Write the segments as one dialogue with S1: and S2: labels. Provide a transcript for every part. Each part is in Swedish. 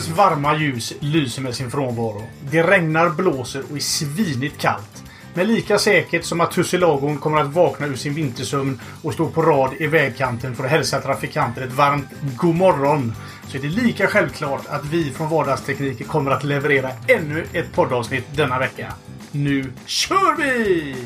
S1: Solens varma ljus lyser med sin frånvaro. Det regnar, blåser och är svinigt kallt. Men lika säkert som att tussilagon kommer att vakna ur sin vintersömn och stå på rad i vägkanten för att hälsa trafikanter ett varmt god morgon så är det lika självklart att vi från Vardagstekniker kommer att leverera ännu ett poddavsnitt denna vecka. Nu kör vi!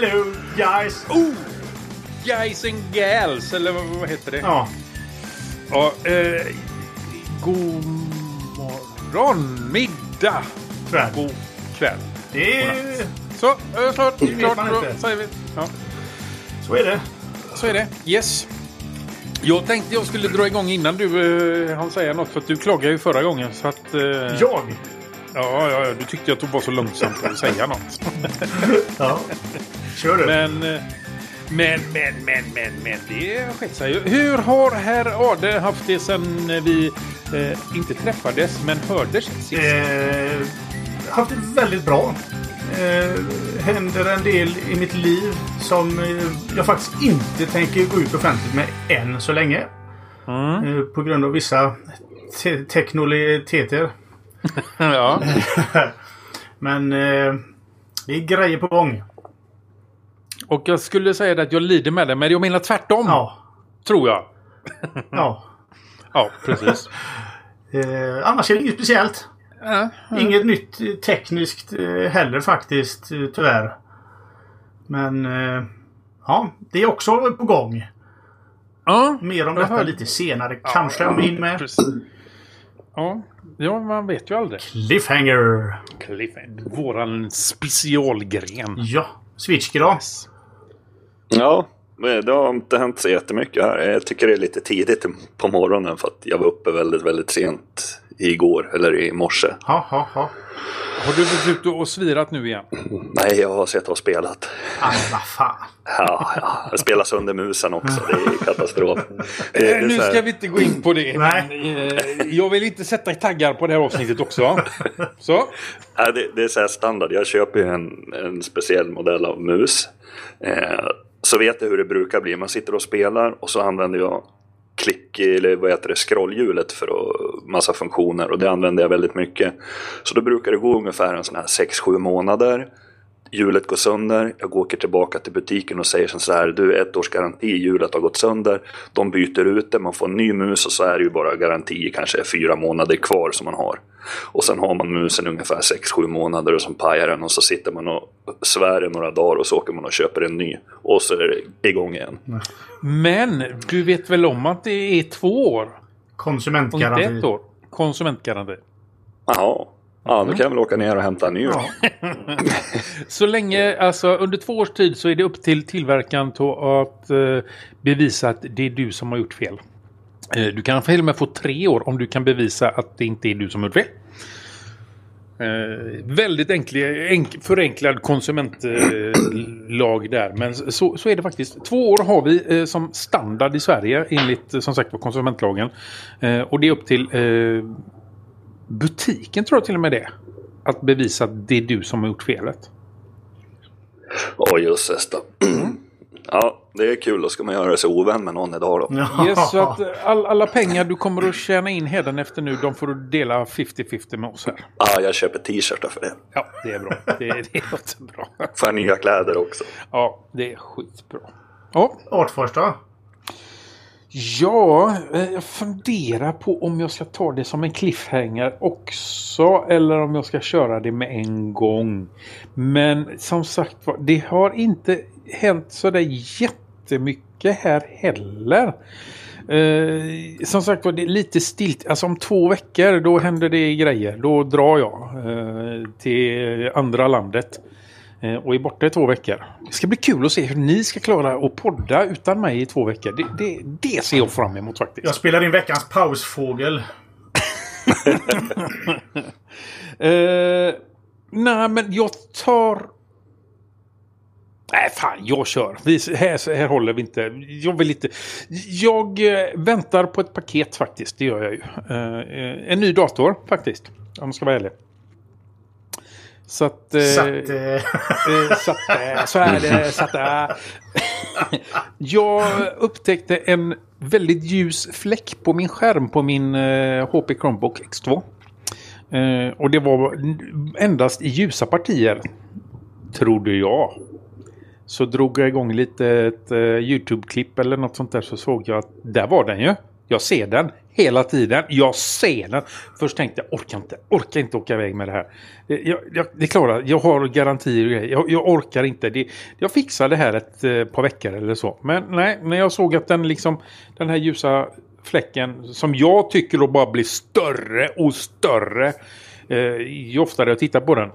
S1: Hello guys!
S2: Oh! Guys and gals, eller vad, heter det?
S1: Ja,
S2: Ja, eh, god morgon, middag,
S1: kväll.
S2: god kväll.
S1: Det är...
S2: Så, eh, klart,
S1: vet
S2: klart, då säger vi. Ja,
S1: Så är det.
S2: så är det. Yes. Jag tänkte jag skulle dra igång innan du eh, hann säga något, för att du klagade ju förra gången. Så att, eh,
S1: Jag?
S2: ja, ja, ja, du tyckte att det var så långsamt att säga något.
S1: Ja. Kör du.
S2: Men, eh, men, men, men, men, men, det skett sig. Hur har herr Ade haft det sen vi eh, inte träffades men hördes sist?
S1: Eh, haft det väldigt bra. Eh, händer en del i mitt liv som eh, jag faktiskt inte tänker gå ut offentligt med än så länge.
S2: Mm.
S1: Eh, på grund av vissa te- teknologiteter.
S2: ja.
S1: Men eh, det är grejer på gång.
S2: Och jag skulle säga att jag lider med det, men jag menar tvärtom.
S1: Ja.
S2: Tror jag.
S1: ja.
S2: Ja, precis.
S1: Eh, annars är det inget speciellt.
S2: ja.
S1: Inget nytt eh, tekniskt eh, heller faktiskt, eh, tyvärr. Men eh, ja, det är också på gång.
S2: Ja,
S1: Mer om detta
S2: hör-
S1: lite senare kanske om in med.
S2: precis. Ja. ja, man vet ju aldrig.
S1: Cliffhanger!
S2: Cliffhanger. Våran specialgren.
S1: Ja, Switchky då?
S3: Ja, men det har inte hänt så jättemycket här. Jag tycker det är lite tidigt på morgonen för att jag var uppe väldigt, väldigt sent igår, eller i morse.
S1: Ja, ja, ja.
S2: Har du varit ute och svirat nu igen?
S3: Nej, jag har sett och spelat.
S1: Ah, vad fan.
S3: Ja, ja, jag spelar sönder musen också. Det är katastrof. Det, är
S2: nu
S3: så här-
S2: ska vi inte gå in på det.
S1: Nej.
S2: Men, eh, jag vill inte sätta taggar på det här avsnittet också. Så.
S3: Det, det är så här standard. Jag köper ju en, en speciell modell av mus. Så vet jag hur det brukar bli. Man sitter och spelar och så använder jag klick eller vad heter det, scrollhjulet för att, massa funktioner och det använder jag väldigt mycket. Så då brukar det gå ungefär en sån här 6-7 månader. Hjulet går sönder, jag åker tillbaka till butiken och säger så här, du ett års garanti, hjulet har gått sönder. De byter ut det, man får en ny mus och så är det ju bara garanti kanske fyra månader kvar som man har. Och sen har man musen ungefär 6-7 månader och så pajar den och så sitter man och svär i några dagar och så åker man och köper en ny. Och så är det igång igen.
S2: Men du vet väl om att det är två år? Inte ett
S1: Konsumentgaranti.
S2: år. Konsumentgaranti.
S3: Jaha. Ja, då kan jag väl åka ner och hämta en ny. då.
S2: Så länge, alltså under två års tid så är det upp till tillverkaren att eh, bevisa att det är du som har gjort fel. Eh, du kan till och med få tre år om du kan bevisa att det inte är du som har gjort fel. Eh, väldigt enkli, enk, förenklad konsumentlag eh, där. Men så, så är det faktiskt. Två år har vi eh, som standard i Sverige enligt eh, som sagt var konsumentlagen. Och det är upp till butiken tror jag till och med det. Att bevisa att det är du som har gjort felet.
S3: Åh jösses då. Ja, det är kul. Då ska man göra sig ovän med någon idag då.
S1: Ja.
S2: Yes, så att eh, all, alla pengar du kommer att tjäna in efter nu, de får du dela 50-50 med oss här.
S3: Ja, jag köper t-shirtar för det.
S2: Ja, det är bra. Det, det låter bra.
S3: Får jag nya kläder också.
S2: Ja, det är skitbra. Ja,
S1: Artfors då?
S2: Ja, eh, jag funderar på om jag ska ta det som en cliffhanger också eller om jag ska köra det med en gång. Men som sagt var, det har inte hänt sådär jättemycket här heller. Eh, som sagt var, det är lite stilt. Alltså om två veckor då händer det grejer. Då drar jag eh, till andra landet. Eh, och är borta i två veckor. Det ska bli kul att se hur ni ska klara att podda utan mig i två veckor. Det, det, det ser jag fram emot faktiskt.
S1: Jag spelar in veckans pausfågel.
S2: eh, nej, men jag tar... Nej, fan, jag kör. Vi, här, här håller vi inte. Jag vill inte... Jag eh, väntar på ett paket faktiskt. Det gör jag ju. Eh, en ny dator faktiskt. Om jag ska vara ärlig. Så att... Eh,
S1: Så att, eh,
S2: Eh, så, att, eh, så är det. Så att, eh. Jag upptäckte en väldigt ljus fläck på min skärm på min eh, HP Chromebook X2. Eh, och det var endast i ljusa partier. Trodde jag. Så drog jag igång lite ett eh, YouTube-klipp eller något sånt där så såg jag att där var den ju. Jag ser den hela tiden. Jag ser den. Först tänkte jag orkar inte, orkar inte åka iväg med det här. Eh, jag, jag, det är klart, jag har garantier och grejer. Jag, jag orkar inte. Det, jag fixar det här ett eh, par veckor eller så. Men nej, när jag såg att den liksom, den här ljusa fläcken som jag tycker då bara blir större och större eh, ju oftare jag tittar på den.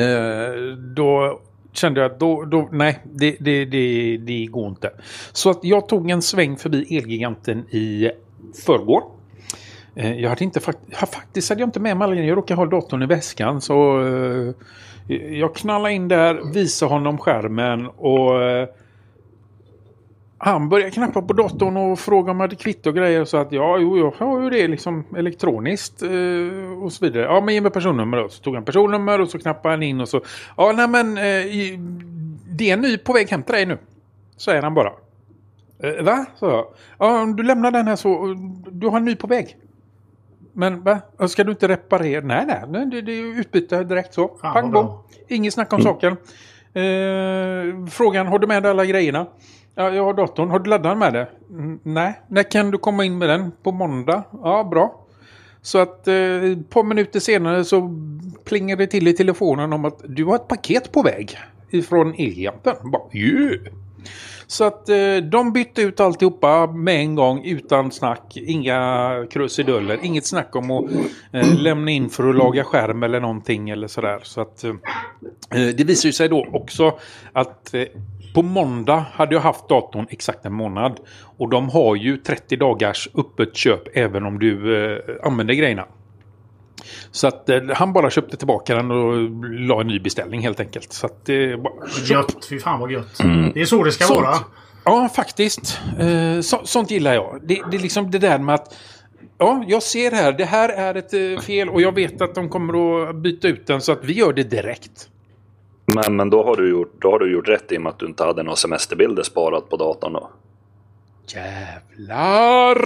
S2: Eh, då kände jag att då, då, nej, det, det, det, det går inte. Så att jag tog en sväng förbi Elgiganten i förrgår. Eh, jag hade inte fakt- faktiskt hade jag inte med mig alla grejer. Jag råkade ha datorn i väskan. Så eh, jag knallade in där, visade honom skärmen och eh, han började knappa på datorn och fråga om jag hade kvitto och grejer. Så att ja, jo, jag har ju det liksom elektroniskt eh, och så vidare. Ja, men ge mig personnummer då. Så tog han personnummer och så knappade han in och så. Ja, nej men eh, det är en ny på väg hem till dig nu. Säger han bara. Eh, va? Så jag. Ja, om du lämnar den här så. Du har en ny på väg. Men va? Ska du inte reparera? Nej, nej. nej det, det är utbyte direkt så. Pang bom. Inget snack om saken. Eh, frågan, har du med dig alla grejerna? Ja, jag har datorn. Har du laddaren med det? Mm, nej. När kan du komma in med den? På måndag? Ja, bra. Så att eh, ett par minuter senare så plingar det till i telefonen om att du har ett paket på väg ifrån Elgiganten. Yeah. Så att eh, de bytte ut alltihopa med en gång utan snack. Inga krusiduller. Inget snack om att eh, lämna in för att laga skärm eller någonting eller sådär. Så att eh, eh det visar ju sig då också att eh, på måndag hade jag haft datorn exakt en månad. Och de har ju 30 dagars öppet köp även om du eh, använder grejerna. Så att eh, han bara köpte tillbaka den och la en ny beställning helt enkelt. Så att det bara...
S1: gött. Fy fan vad gött. Det är så det ska
S2: Sånt.
S1: vara.
S2: Ja, faktiskt. Eh, så, sånt gillar jag. Det, det är liksom det där med att Ja, jag ser här. Det här är ett eh, fel och jag vet att de kommer att byta ut den så att vi gör det direkt.
S3: Men, men då, har du gjort, då har du gjort rätt i och med att du inte hade några semesterbilder sparat på datorn då.
S2: Jävlar!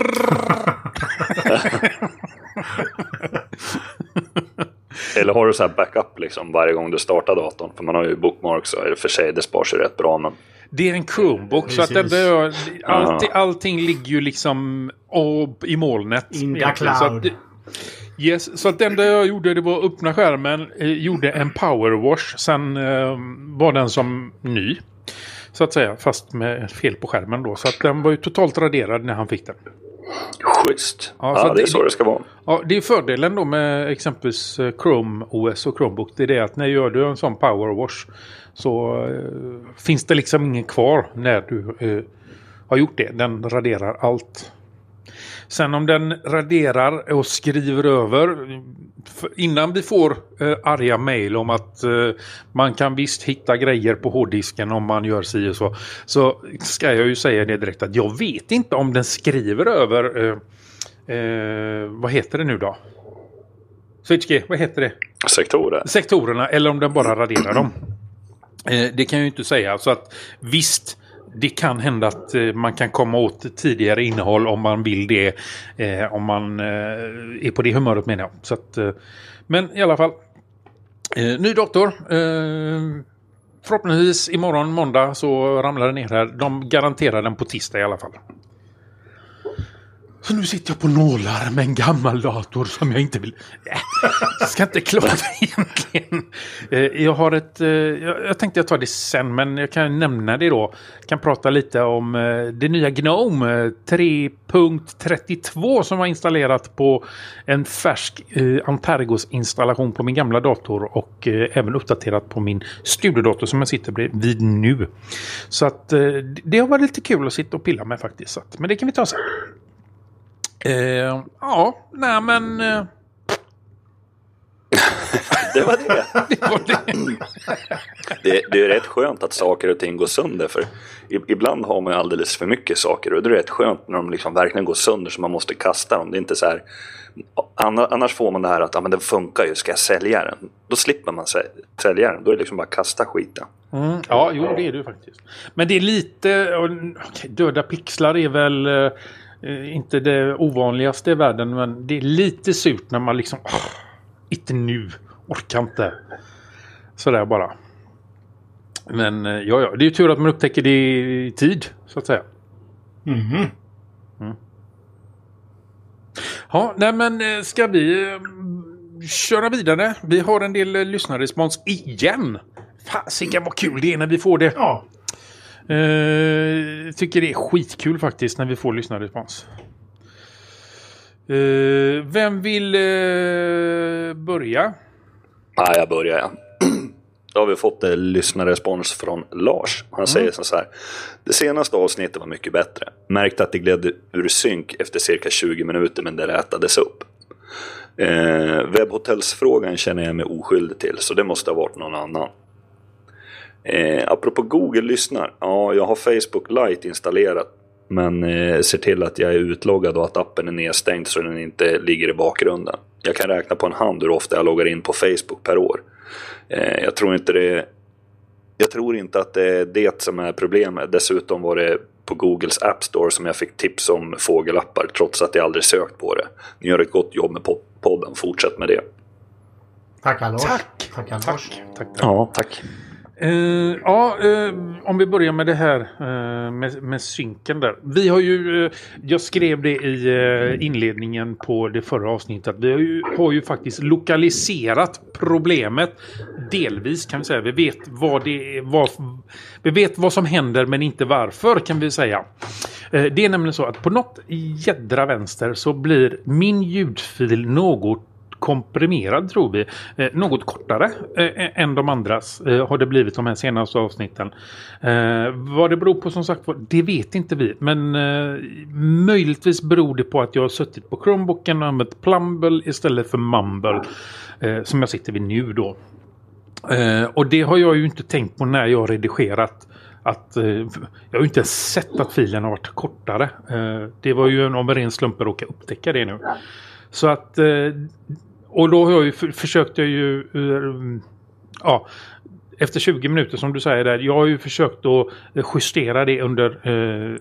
S3: Eller har du så här backup liksom varje gång du startar datorn? För man har ju bookmarks och i och för sig det sparar sig rätt bra men...
S2: Det är en Chromebook så att det,
S1: Precis.
S2: det, allting, allting ligger ju liksom och, i molnet.
S1: In the
S2: egentligen. Så att,
S1: cloud.
S2: Yes, så att det enda jag gjorde det var öppna skärmen, eh, gjorde en powerwash, sen eh, var den som ny. Så att säga, fast med fel på skärmen då. Så att den var ju totalt raderad när han fick den.
S3: Schysst!
S2: Ja,
S3: Ja, det är
S2: det-
S3: så det ska vara.
S2: Ja, det är fördelen då med exempelvis eh, Chrome OS och Chromebook. Det är det att när gör du en sån powerwash så eh, finns det liksom ingen kvar när du eh, har gjort det. Den raderar allt. Sen om den raderar och skriver över innan vi får eh, arga mejl om att eh, man kan visst hitta grejer på hårddisken om man gör si och så. Så ska jag ju säga det direkt att jag vet inte om den skriver över eh, eh, vad heter det nu då? Switch vad heter det?
S3: Sektorer.
S2: Sektorerna eller om den bara raderar dem. Eh, det kan jag ju inte säga. Så att visst, det kan hända att eh, man kan komma åt tidigare innehåll om man vill det. Eh, om man eh, är på det humöret menar jag. Så att, eh, men i alla fall. Eh, ny dator. Eh, förhoppningsvis imorgon måndag så ramlar den ner här. De garanterar den på tisdag i alla fall. Så nu sitter jag på nålar med en gammal dator som jag inte vill... Äh, jag ska inte klaga egentligen. Eh, jag har ett... Eh, jag tänkte jag tar det sen, men jag kan nämna det då. Jag kan prata lite om eh, det nya Gnome 3.32 som var installerat på en färsk Antergos-installation på min gamla dator och även uppdaterat på min studiodator som jag sitter vid nu. Så att det har varit lite kul att sitta och pilla med faktiskt. Men det kan vi ta sen. Eh, ja, nej men... Eh,
S3: Det var det.
S2: det var det.
S3: det. Det är rätt skönt att saker och ting går sönder. För ibland har man alldeles för mycket saker. Och det är rätt skönt när de liksom verkligen går sönder så man måste kasta dem. Det är inte så här... anna- Annars får man det här att ah, men den funkar ju, ska jag sälja den? Då slipper man sä- sälja den. Då är det liksom bara kasta skiten.
S2: Mm, ja, jo det är det faktiskt. Men det är lite... okej, döda pixlar är väl eh, inte det ovanligaste i världen. Men det är lite surt när man liksom... åh, inte nu. Orkar inte. Sådär bara. Men eh, ja, ja. Det är ju tur att man upptäcker det i tid. Så att säga.
S1: Mhm.
S2: Ja, nej men eh, ska vi eh, köra vidare? Vi har en del eh, lyssnarrespons igen. Fasiken vad kul det är när vi får det.
S1: Ja.
S2: Eh, tycker det är skitkul faktiskt när vi får lyssnarrespons. Eh, vem vill eh, börja?
S3: Ja, jag börjar igen. Då har vi fått en lyssnarrespons från Lars. Han säger så här. Det senaste avsnittet var mycket bättre. Märkte att det gled ur synk efter cirka 20 minuter men det rätades upp. Eh, webbhotellsfrågan känner jag mig oskyldig till så det måste ha varit någon annan. Eh, apropå Google lyssnar. Ja, jag har Facebook Lite installerat. Men eh, ser till att jag är utloggad och att appen är nedstängd så den inte ligger i bakgrunden. Jag kan räkna på en hand hur ofta jag loggar in på Facebook per år. Eh, jag tror inte det jag tror inte att det är det som är problemet. Dessutom var det på Googles App Store som jag fick tips om fågelappar trots att jag aldrig sökt på det. Ni gör ett gott jobb med po- podden. Fortsätt med det.
S1: Tackar Lars.
S2: Tack.
S1: Lars.
S2: Tack, tack, tack.
S3: Ja, tack.
S2: Uh, ja, uh, om vi börjar med det här uh, med, med synken där. Vi har ju, jag skrev det i inledningen på det förra avsnittet. Vi har ju, har ju faktiskt lokaliserat problemet. Delvis kan vi säga. Vi vet vad det är, vad, vi vet vad som händer men inte varför kan vi säga. Det är nämligen så att på något jädra vänster så blir min ljudfil något komprimerad tror vi. Eh, något kortare eh, än de andras eh, har det blivit de här senaste avsnitten. Eh, vad det beror på som sagt var, det vet inte vi. Men eh, möjligtvis beror det på att jag har suttit på Chromebooken och använt Plumble istället för Mumble. Eh, som jag sitter vid nu då. Eh, och det har jag ju inte tänkt på när jag har redigerat. Att, eh, jag har ju inte ens sett att filen har varit kortare. Eh, det var ju en av en ren slump att råka upptäcka det nu. Så att... Eh, och då har jag ju försökt jag ju... Mm, ja, efter 20 minuter som du säger där. Jag har ju försökt att eh, justera det under eh,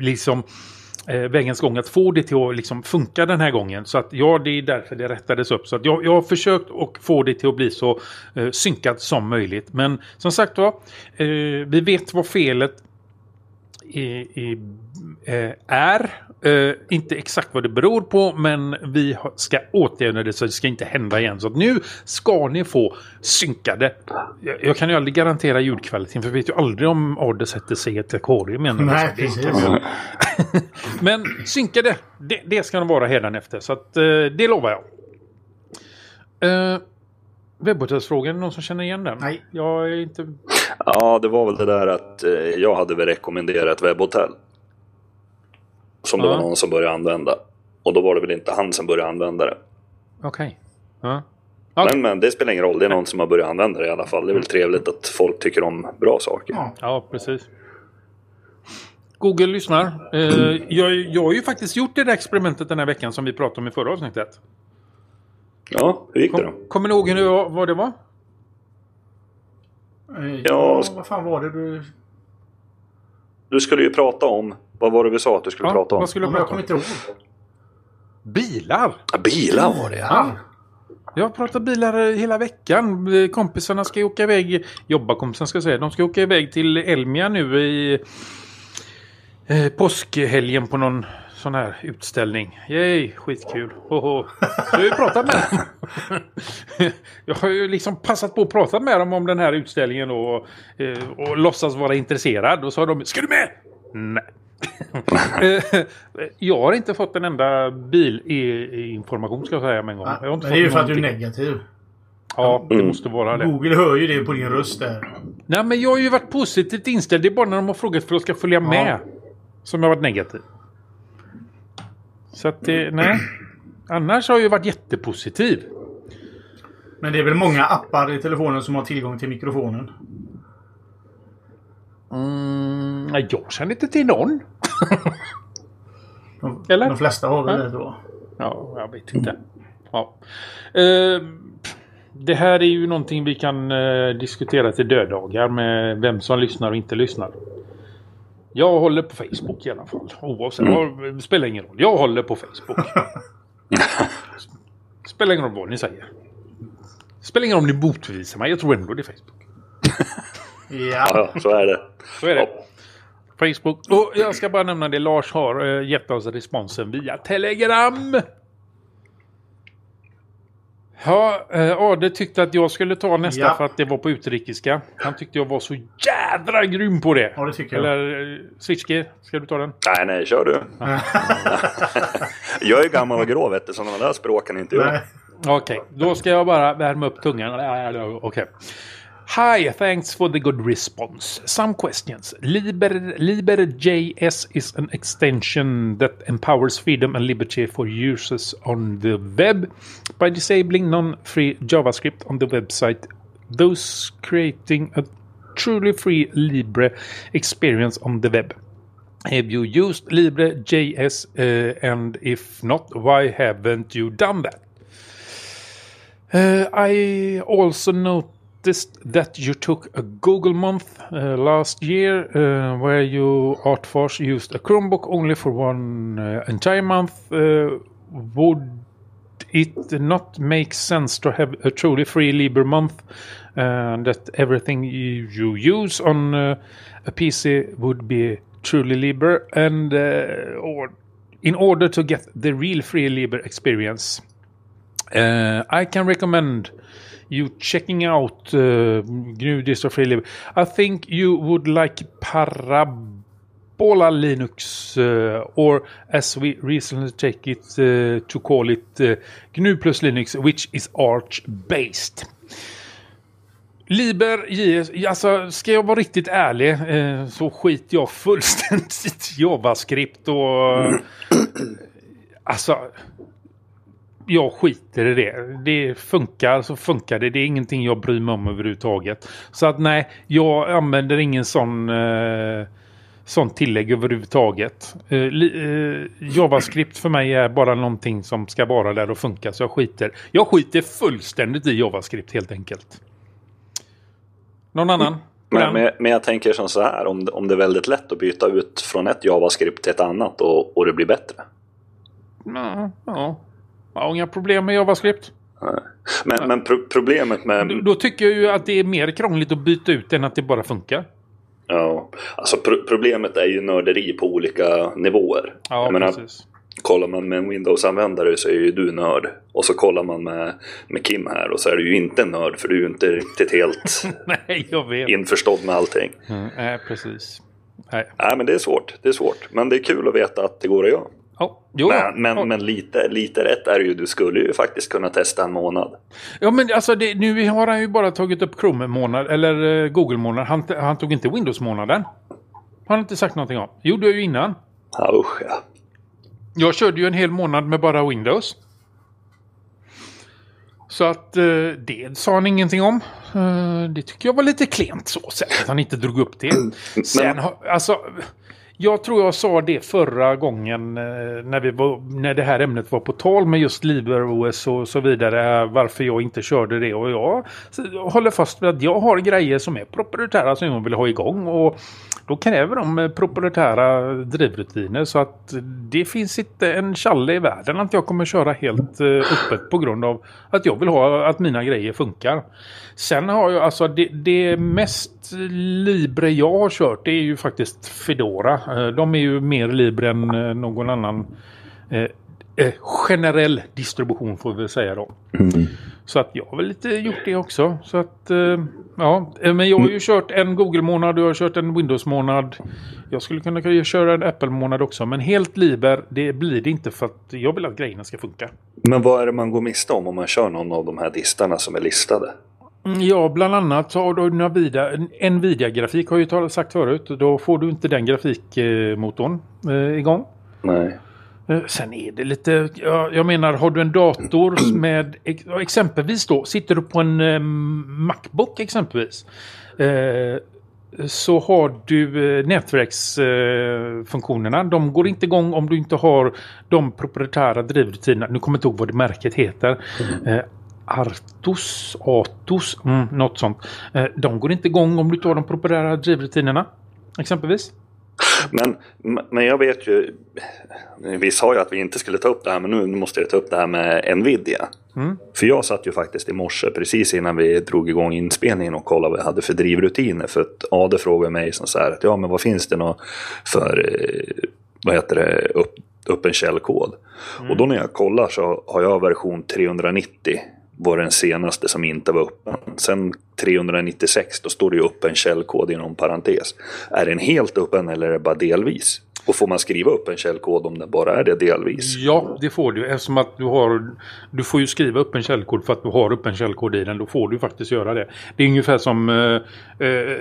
S2: liksom eh, vägens gång. Att få det till att liksom funka den här gången. Så att ja, det är därför det rättades upp. Så att jag, jag har försökt att få det till att bli så eh, synkat som möjligt. Men som sagt var, eh, vi vet vad felet i, i, eh, är. Eh, inte exakt vad det beror på, men vi ska åtgärda det så det ska inte hända igen. Så att nu ska ni få synkade. Jag, jag kan ju aldrig garantera ljudkvaliteten, för jag vet ju aldrig om Adde sätter sig i ett akvarium igen.
S1: Nej, precis.
S2: Men synkade, det, det ska de vara hädanefter. Så att, eh, det lovar jag. Eh, Webbhotellsfrågan, någon som känner igen den?
S1: Nej.
S2: Jag är inte...
S3: Ja, det var väl det där att eh, jag hade väl rekommenderat webbhotell. Som det
S2: Ja.
S3: var någon som började använda. Och då var det väl inte han som började använda det.
S2: Okej. Ja. Okej.
S3: Men, men det spelar ingen roll, det är någon som har börjat använda det i alla fall. Det är väl trevligt att folk tycker om bra saker.
S1: Ja.
S2: Ja, precis. Google lyssnar. Eh, jag, jag har ju faktiskt gjort det där experimentet den här veckan som vi pratade om i förra avsnittet.
S3: Ja, hur gick det då?
S2: Kom, kommer ni ihåg hur, vad det var?
S1: Eh,
S3: Ja,
S1: Ja, vad fan var det du...
S3: Du skulle ju prata om, vad var det vi sa att du skulle
S2: Ja,
S3: prata om?
S2: vad skulle
S1: Ja,
S2: jag
S1: kommer
S2: om?
S1: inte ihåg.
S2: Bilar!
S3: Ja, bilar var det ja.
S2: Ja. Jag har pratat bilar hela veckan. Kompisarna ska åka iväg, jobbarkompisarna ska jag säga, de ska åka iväg till Elmia nu i eh, påskhelgen på någon sån här utställning. Yay, skitkul. Hoho. Så jag har ju pratat med dem. Jag har ju liksom passat på att prata med dem om den här utställningen och, eh, och låtsas vara intresserad. Och så har de, ska du med? Nej. Jag har inte fått en enda bilinformation ska jag säga med en gång.
S1: Ja,
S2: Jag har
S1: men
S2: inte
S1: det är ju för att du är negativ.
S2: Ja, det
S3: Mm.
S2: måste vara det.
S1: Google hör ju det på din röst där.
S2: Nej, men jag har ju varit positivt inställd. Det är bara när de har frågat för att jag ska följa med. Som jag har varit negativ. Så att det, nej. Annars har jag ju varit jättepositiv.
S1: Men det är väl många appar i telefonen som har tillgång till mikrofonen?
S2: Mm, nej, jag känner inte till någon.
S1: De,
S2: Eller?
S1: de flesta har väl
S2: Ja.
S1: det då.
S2: Ja, jag vet inte. Ja. Eh, det här är ju någonting vi kan eh, diskutera till döddagar med vem som lyssnar och inte lyssnar. Jag håller på Facebook i alla fall. Oavsett, mm. det spelar ingen roll. Jag håller på Facebook. spelar ingen roll vad ni säger. Spelar ingen roll om ni motbevisar mig. Jag tror ändå det är Facebook.
S1: Ja.
S3: Ja, så är det.
S2: Så är det.
S3: Ja.
S2: Facebook. Och jag ska bara nämna det. Lars har eh, gett oss responsen via Telegram. Ja, eh, Ade tyckte att jag skulle ta nästa
S1: Ja.
S2: för att det var på utrikiska. Han tyckte jag var så jädra grym på det.
S1: Ja, det tycker jag.
S2: Eller eh, Switchgear, ska du ta den?
S3: Nej, nej, kör du. jag är gammal och grå vet du, så de där språken är inte jag.
S2: Okej, då ska jag bara värma upp tungan. Okej. Hi, thanks for the good response. Some questions. Liber, LiberJS is an extension that empowers freedom and liberty for users on the web by disabling non-free JavaScript on the website, thus creating a truly free Libre experience on the web. Have you used LibreJS uh, and if not, why haven't you done that? Uh, I also noticed that you took a Google month uh, last year uh, where you Artforce used a Chromebook only for one uh, entire month. Uh, would it not make sense to have a truly free Libre month uh, that everything you, you use on uh, a PC would be truly Libre and or in order to get the real free Libre experience? I can recommend you checking out uh, GNU och Free I think you would like Parabola Linux, uh, or as we recently take it uh, to call it uh, GNU plus Linux, which is Arch based. Liber JS, alltså ska jag vara riktigt ärlig eh, så skiter jag fullständigt i JavaScript och uh, alltså jag skiter i det. Det funkar så funkar det. Det är ingenting jag bryr mig om överhuvudtaget. Så att nej, jag använder ingen sån eh, sån tillägg överhuvudtaget. Eh, eh, JavaScript för mig är bara någonting som ska vara där och funka så jag skiter. Jag skiter fullständigt i JavaScript helt enkelt. Någon annan?
S3: Men, men, men jag tänker som så här, om, om det är väldigt lätt att byta ut från ett JavaScript till ett annat och, och det blir bättre.
S2: Ja, ja. Jag har inga problem med JavaScript.
S3: Men, men pro, problemet med...
S2: Då, då tycker jag ju att det är mer krångligt att byta ut än att det bara funkar.
S3: Ja, alltså pro, problemet är ju nörderi på olika nivåer.
S2: Ja,
S3: jag menar,
S2: precis.
S3: kollar man med en Windows-användare så är ju du nörd. Och så kollar man med, med Kim här och så är du ju inte nörd för du är ju inte riktigt helt
S2: Nej, jag vet.
S3: införstådd med allting.
S2: Mm, nej, precis. Nej.
S3: Nej, men det är svårt. Det är svårt. Men det är kul att veta att det går att göra.
S2: Ja.
S3: Men, men,
S2: ja.
S3: men lite, lite rätt är ju. Du skulle ju faktiskt kunna testa en månad.
S2: ja, men alltså det, nu har han ju bara tagit upp Chrome-månad eller eh, Google-månad. Han, han tog inte Windows-månaden. Har han inte sagt någonting om. Gjorde jag ju innan.
S3: Ja, usch ja.
S2: Jag körde ju en hel månad med bara Windows. Så att eh, det sa han ingenting om. Eh, det tycker jag var lite klent så att han inte drog upp det. Sen har, alltså, jag tror jag sa det förra gången eh, när, vi var, när det här ämnet var på tal med just LibreOS och så vidare. Varför jag inte körde det. Och jag håller fast vid att jag har grejer som är proprietära som jag vill ha igång. Och då kräver de eh, proprietära drivrutiner. Så att det finns inte en challe i världen att jag kommer köra helt eh, öppet på grund av att jag vill ha att mina grejer funkar. Sen har jag alltså det, det mest Libre jag har kört det är ju faktiskt Fedora. Eh, De är ju mer Libre än eh, någon annan eh, eh, generell distribution får vi säga då. Så att jag har väl lite gjort det också. Så att, eh, ja. Men jag har ju kört en Google-månad och jag har kört en Windows-månad. Jag skulle kunna kunna köra en Apple-månad också. Men helt Liber, det blir det inte för att jag vill att grejerna ska funka.
S3: Men vad är det man går miste om om man kör någon av de här distarna som är listade?
S2: Mm, Ja, bland annat så har du Nvidia, Nvidia-grafik har jag ju sagt förut. Då får du inte den grafikmotorn eh, igång.
S3: Nej.
S2: Eh, Sen är det lite, ja, jag menar har du en dator med exempelvis då, sitter du på en eh, Macbook exempelvis. Eh, så har du eh, nätverksfunktionerna. Funktionerna. de går inte igång om du inte har de proprietära drivrutinerna. Nu kommer jag inte ihåg vad det märket heter. Eh, Artus, Atos, mm, något sånt. Eh, de går inte igång om du har de proprietära drivrutinerna. Exempelvis.
S3: Men, men jag vet ju, vi sa ju att vi inte skulle ta upp det här, men nu måste jag ta upp det här med Nvidia.
S2: Mm.
S3: För jag satt ju faktiskt i morse, precis innan vi drog igång inspelningen och kollade vad jag hade för drivrutiner. För att Ade frågade mig som så här, att ja men vad finns det nå för, eh, vad heter det, upp, öppen källkod? Och då när jag kollar så har jag version 390 var den senaste som inte var öppen. Sen 396, då står det ju öppen källkod inom parentes. Är den helt öppen eller är det bara delvis? Och får man skriva upp en källkod om den bara är det delvis?
S2: Ja, det får du. Eftersom att du har... Du får ju skriva upp en källkod för att du har upp en källkod i den. Då får du faktiskt göra det. Det är ungefär som... Eh, eh,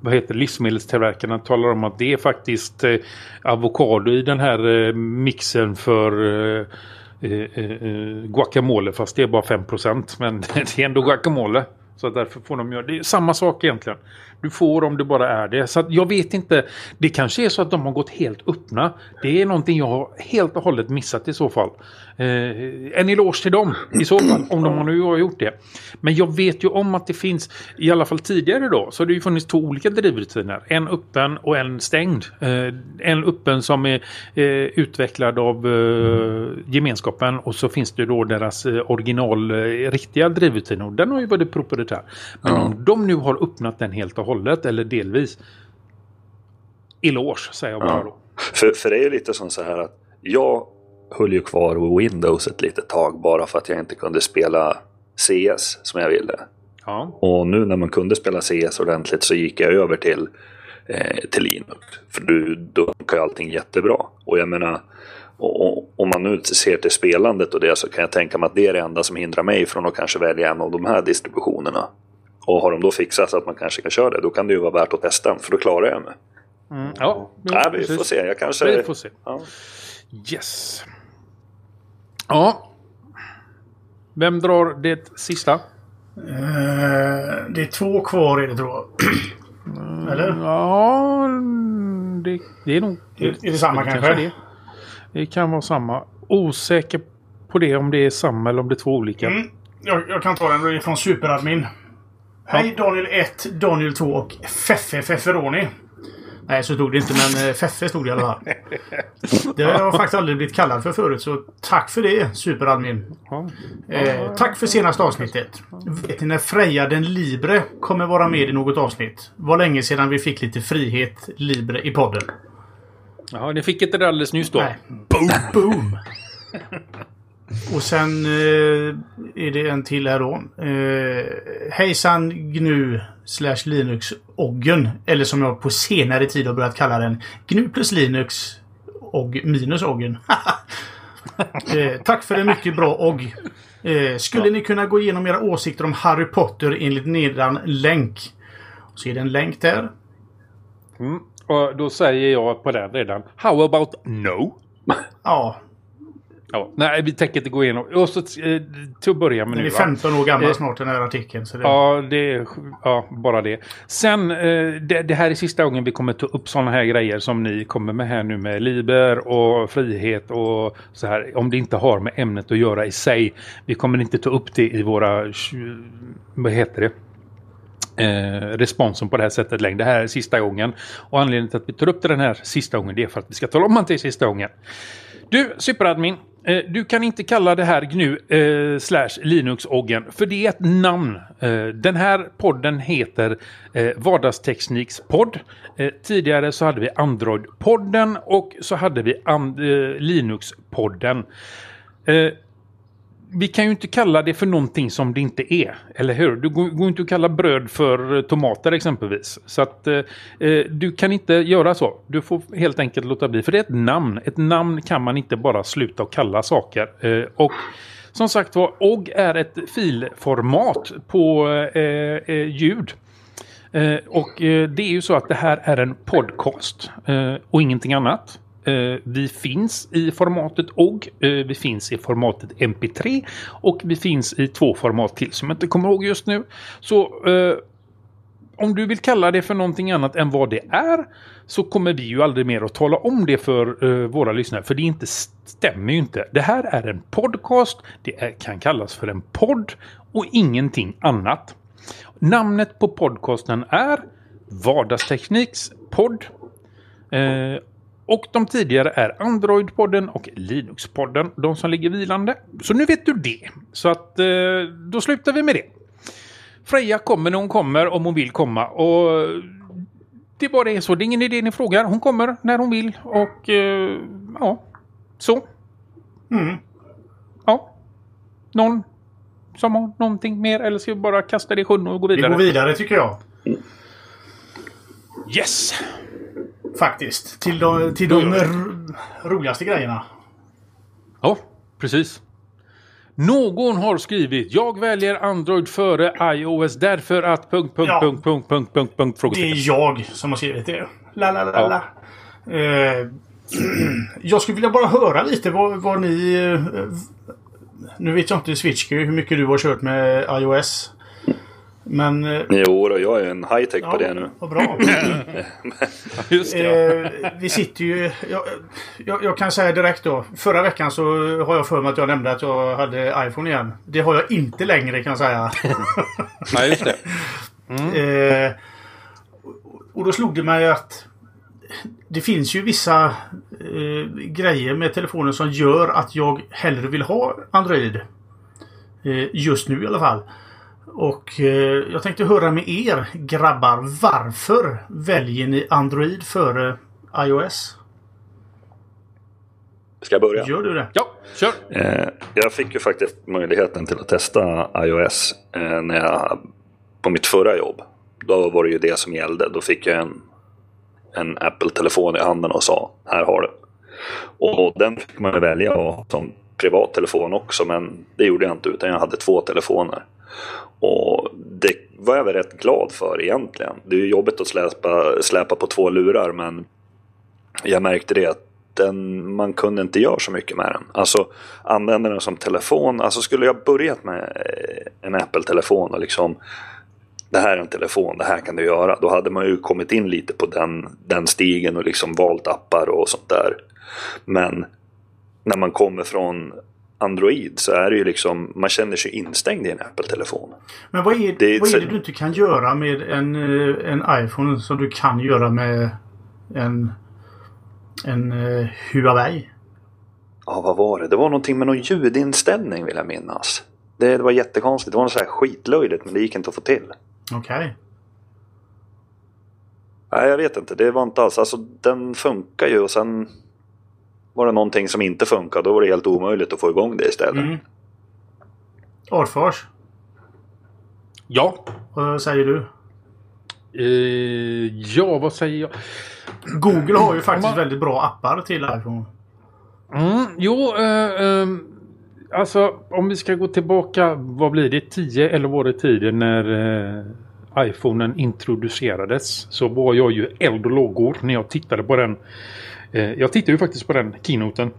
S2: vad heter det? livsmedelstillverkarna talar om att det är faktiskt eh, avokado i den här eh, mixen för eh, Eh, eh, eh, guacamole. Fast det är bara 5%. Men det är ändå guacamole. Så därför får de göra det. är samma sak egentligen. Du får om det bara är det. Så jag vet inte. Det kanske är så att de har gått helt öppna. Det är någonting jag har helt och hållet missat i så fall. Eh, en eloge till dem i så fall. Om de har nu har gjort det. Men jag vet ju om att det finns. I alla fall tidigare då. Så har det ju funnits två olika drivrutiner. En öppen och en stängd. Eh, en öppen som är eh, utvecklad av eh, gemenskapen. Och så finns det då deras eh, original eh, riktiga drivrutiner. Och den har ju varit proprietär. Men om de nu har öppnat den helt och hållet. Eller delvis. Eloge säger jag bara
S3: Ja.
S2: då.
S3: För, för det är ju lite som så här att jag höll ju kvar Windows ett litet tag bara för att jag inte kunde spela CS som jag ville.
S2: Ja.
S3: Och nu när man kunde spela CS ordentligt så gick jag över till, eh, till Linux. För du, då funkar ju allting jättebra. Och jag menar, och, och, om man nu ser till spelandet och det så kan jag tänka mig att det är det enda som hindrar mig från att kanske välja en av de här distributionerna. Och har de då fixat så att man kanske kan köra det, då kan det ju vara värt att testa, för då klarar jag mig.
S2: Mm, ja,
S3: Nej, vi
S2: precis.
S3: får se. Jag kanske...
S2: Vi får se.
S3: Ja.
S2: Yes. Ja. Vem drar det sista?
S1: Eh, det är två kvar är det tror jag. Eller?
S2: Ja, det, det är nog...
S1: Är- är det samma kanske?
S2: Det. det kan vara samma. Osäker på det om det är samma eller om det är två olika.
S1: Mm. Jag, jag kan ta den. Det är från Superadmin. Hej Daniel 1, Daniel 2 och Feffe Fefferoni. Nej, så stod det inte, men eh, Feffe stod det i alla fall. Det har jag faktiskt aldrig blivit kallad för förut, så tack för det Superadmin.
S2: Ja.
S1: Eh, tack för senaste avsnittet. Vet ni när Freja den Libre kommer vara med i något avsnitt? Var länge sedan vi fick lite frihet Libre i podden.
S2: Jaha, ni fick inte det alldeles nyss då?
S1: Nej. Boom! Boom! Och sen eh, är det en till här då. Eh, hejsan GNU slash Linux Oggen. Eller som jag på senare tid har börjat kalla den. GNU plus Linux och minus Oggen. eh, tack för en mycket bra OGG. Eh, skulle ni kunna gå igenom era åsikter om Harry Potter enligt nedan länk? Så är det en länk där.
S2: Mm. Och då säger jag på den redan. How about no?
S1: Ja,
S2: Ja. Nej, vi tänker inte gå igenom. Och så, eh, till att börja med
S1: den
S2: nu.
S1: är
S2: va?
S1: 15 år gammal
S2: Eh,
S1: snart den här artikeln. Så det...
S2: Ja, det är ja, bara det. Sen, eh, det, det här är sista gången vi kommer ta upp sådana här grejer som ni kommer med här nu med liber och frihet och så här. Om det inte har med ämnet att göra i sig. Vi kommer inte ta upp det i våra, vad heter det? Eh, responsen på det här sättet längre. Det här är sista gången. Och anledningen till att vi tar upp det den här sista gången det är för att vi ska tala om att det är sista gången. Du, superadmin. Eh, du kan inte kalla det här GNU eh, slash Linux-oggen, för det är ett namn. Eh, den här podden heter eh, Vardagstekniks podd. Eh, tidigare så hade vi Android-podden och så hade vi and- eh, Linux-podden. Eh, vi kan ju inte kalla det för någonting som det inte är. Eller hur? Du går, går inte att kalla bröd för eh, tomater exempelvis. Så att eh, eh, du kan inte göra så. Du får helt enkelt låta bli. För det är ett namn. Ett namn kan man inte bara sluta att kalla saker. Eh, och som sagt var, OGG är ett filformat på eh, eh, ljud. Eh, och eh, det är ju så att det här är en podcast eh, och ingenting annat. Eh, vi finns i formatet OGG, eh, vi finns i formatet MP3 och vi finns i två format till som jag inte kommer ihåg just nu. Så eh, om du vill kalla det för någonting annat än vad det är så kommer vi ju aldrig mer att tala om det för uh, våra lyssnare. För det inte stämmer ju inte. Det här är en podcast. Det är, kan kallas för en podd och ingenting annat. Namnet på podcasten är Vardagstekniks podd. Uh, och de tidigare är Android-podden och Linux-podden. De som ligger vilande. Så nu vet du det. Så att uh, då slutar vi med det. Freja kommer när hon kommer om hon vill komma. Och det bara är så. Det är ingen idé ni frågar. Hon kommer när hon vill. Och eh, ja, så.
S1: Mm.
S2: Ja. Någon som har någonting mer? Eller ska vi bara kasta det i sjön och gå vidare?
S1: Vi går vidare tycker jag.
S2: Yes!
S1: Faktiskt. Till de, till de ro- roligaste grejerna.
S2: Ja, precis. Någon har skrivit Jag väljer Android före iOS därför att... Punkt, punkt,
S1: Ja.
S2: punkt, punkt, punkt, punkt, punkt,
S1: Det
S2: frågetecken.
S1: är jag som har skrivit det. La, la, la, la. Eh, jag skulle vilja bara höra lite vad, vad ni... Eh, nu vet jag inte Switchky hur mycket du har kört med iOS. Men... Eh,
S3: Jo, då, jag är en high-tech på
S1: ja,
S3: det nu.
S1: Vad bra.
S2: Just det, ja.
S1: Eh, vi sitter ju... Jag, jag, jag kan säga direkt då. Förra veckan så har jag för mig att jag nämnde att jag hade iPhone igen. Det har jag inte längre kan jag säga.
S2: ja, just det.
S1: Eh, och då slog det mig att det finns ju vissa eh, grejer med telefonen som gör att jag hellre vill ha Android. Eh, just nu i alla fall. Och eh, jag tänkte höra med er grabbar. Varför väljer ni Android före iOS?
S3: Ska jag börja?
S1: Gör du det?
S2: Ja, kör!
S3: Eh, jag fick ju faktiskt möjligheten till att testa iOS eh, när jag, på mitt förra jobb. Då var det ju det som gällde. Då fick jag en, en Apple-telefon i handen och sa här har du. Och den fick man välja ha som privattelefon också men det gjorde jag inte utan jag hade två telefoner. Och det var jag väl rätt glad för egentligen. Det är ju jobbigt att släpa, släpa på två lurar men jag märkte det att den, man kunde inte göra så mycket med den. Alltså använda den som telefon. Alltså skulle jag börjat med eh, en Apple-telefon och liksom det här är en telefon, det här kan du göra. Då hade man ju kommit in lite på den, den stigen och liksom valt appar och sånt där. Men när man kommer från Android så är det ju liksom, man känner sig instängd i en Apple-telefon.
S1: Men vad är,
S3: Det
S1: vad är det du inte kan göra med en, eh, en iPhone som du kan göra med en, en eh, Huawei?
S3: Ja, vad var det? Det var någonting med någon ljudinställning vill jag minnas. Det, det var jättekonstigt. Det var något så här skitlöjligt men det gick inte att få till.
S1: Okej.
S3: Nej, jag vet inte. Det var inte alls. Alltså den funkar ju och sen var det någonting som inte funkar. Då var det helt omöjligt att få igång det istället.
S1: Mm. Arfors,
S2: Ja.
S1: vad säger du?
S2: Eh, ja, vad säger jag?
S1: Google har ju faktiskt
S2: man-
S1: väldigt bra appar till iPhone.
S2: Mm, jo, eh, ehm, alltså om vi ska gå tillbaka, vad blir det, 10 eller var det tiden när eh, iPhonen introducerades så var jag ju eld och lågor när jag tittade på den. Eh, jag tittade ju faktiskt på den keynoten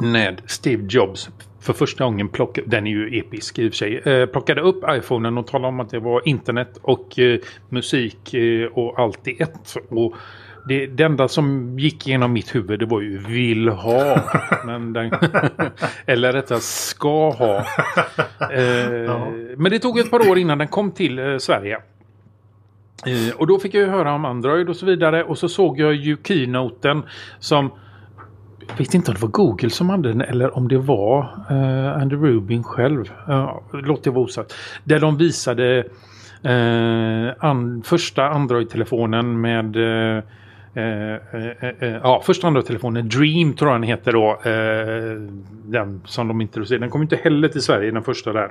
S2: när Steve Jobs för första gången plockade, den är ju episk i och för sig, eh, plockade upp iPhonen och talade om att det var internet och eh, musik eh, och allt i ett. Och det, det enda som gick genom mitt huvud det var ju vill ha. Men den, eller rättare ska ha. Eh, Men det tog ett par år innan den kom till eh, Sverige. Eh, och då fick jag ju höra om Android och så vidare. Och så såg jag ju keynoten som jag vet inte om det var Google som hade den eller om det var uh, Andy Rubin själv. Uh, låt det vara osagt. Där de visade eh, an, första Android-telefonen med eh, eh ja, första Android-telefonen Dream tror jag den heter då. den som de introducerade. Den kom inte heller till Sverige den första där.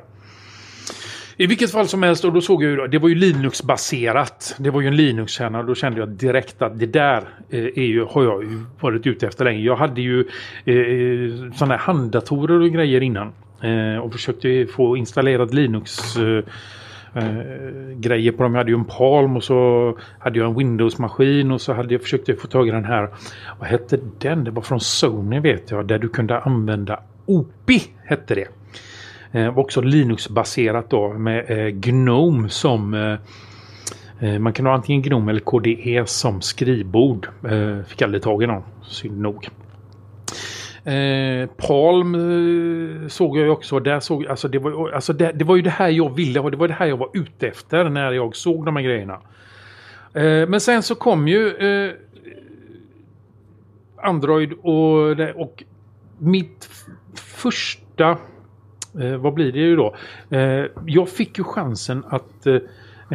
S2: I vilket fall som helst, och då såg jag ju, det var ju Linux-baserat. Det var ju en Linux-kärna och då kände jag direkt att det där eh, är ju, har jag ju varit ute efter länge. Jag hade ju eh, sådana här handdatorer och grejer innan. Eh, och försökte få installerat Linux. Eh, eh, grejer på dem. Jag hade ju en Palm och så hade jag en Windows-maskin och så hade jag försökt få tag i den här. Vad hette den? Det var från Sony vet jag. Där du kunde använda OPI hette det. Eh, också Linux-baserat då med eh, GNOME som eh, eh man kan ha antingen GNOME eller KDE som skrivbord. Eh, fick aldrig tag i någon, synd nog. Eh, Palm eh, såg jag ju också. Där såg, alltså det, var, alltså det, det, var ju det här jag ville och det var det här jag var ute efter när jag såg de här grejerna. Eh, men sen så kom ju eh, Android och, och mitt första... Eh, vad blir det ju då? Eh, jag fick ju chansen att eh,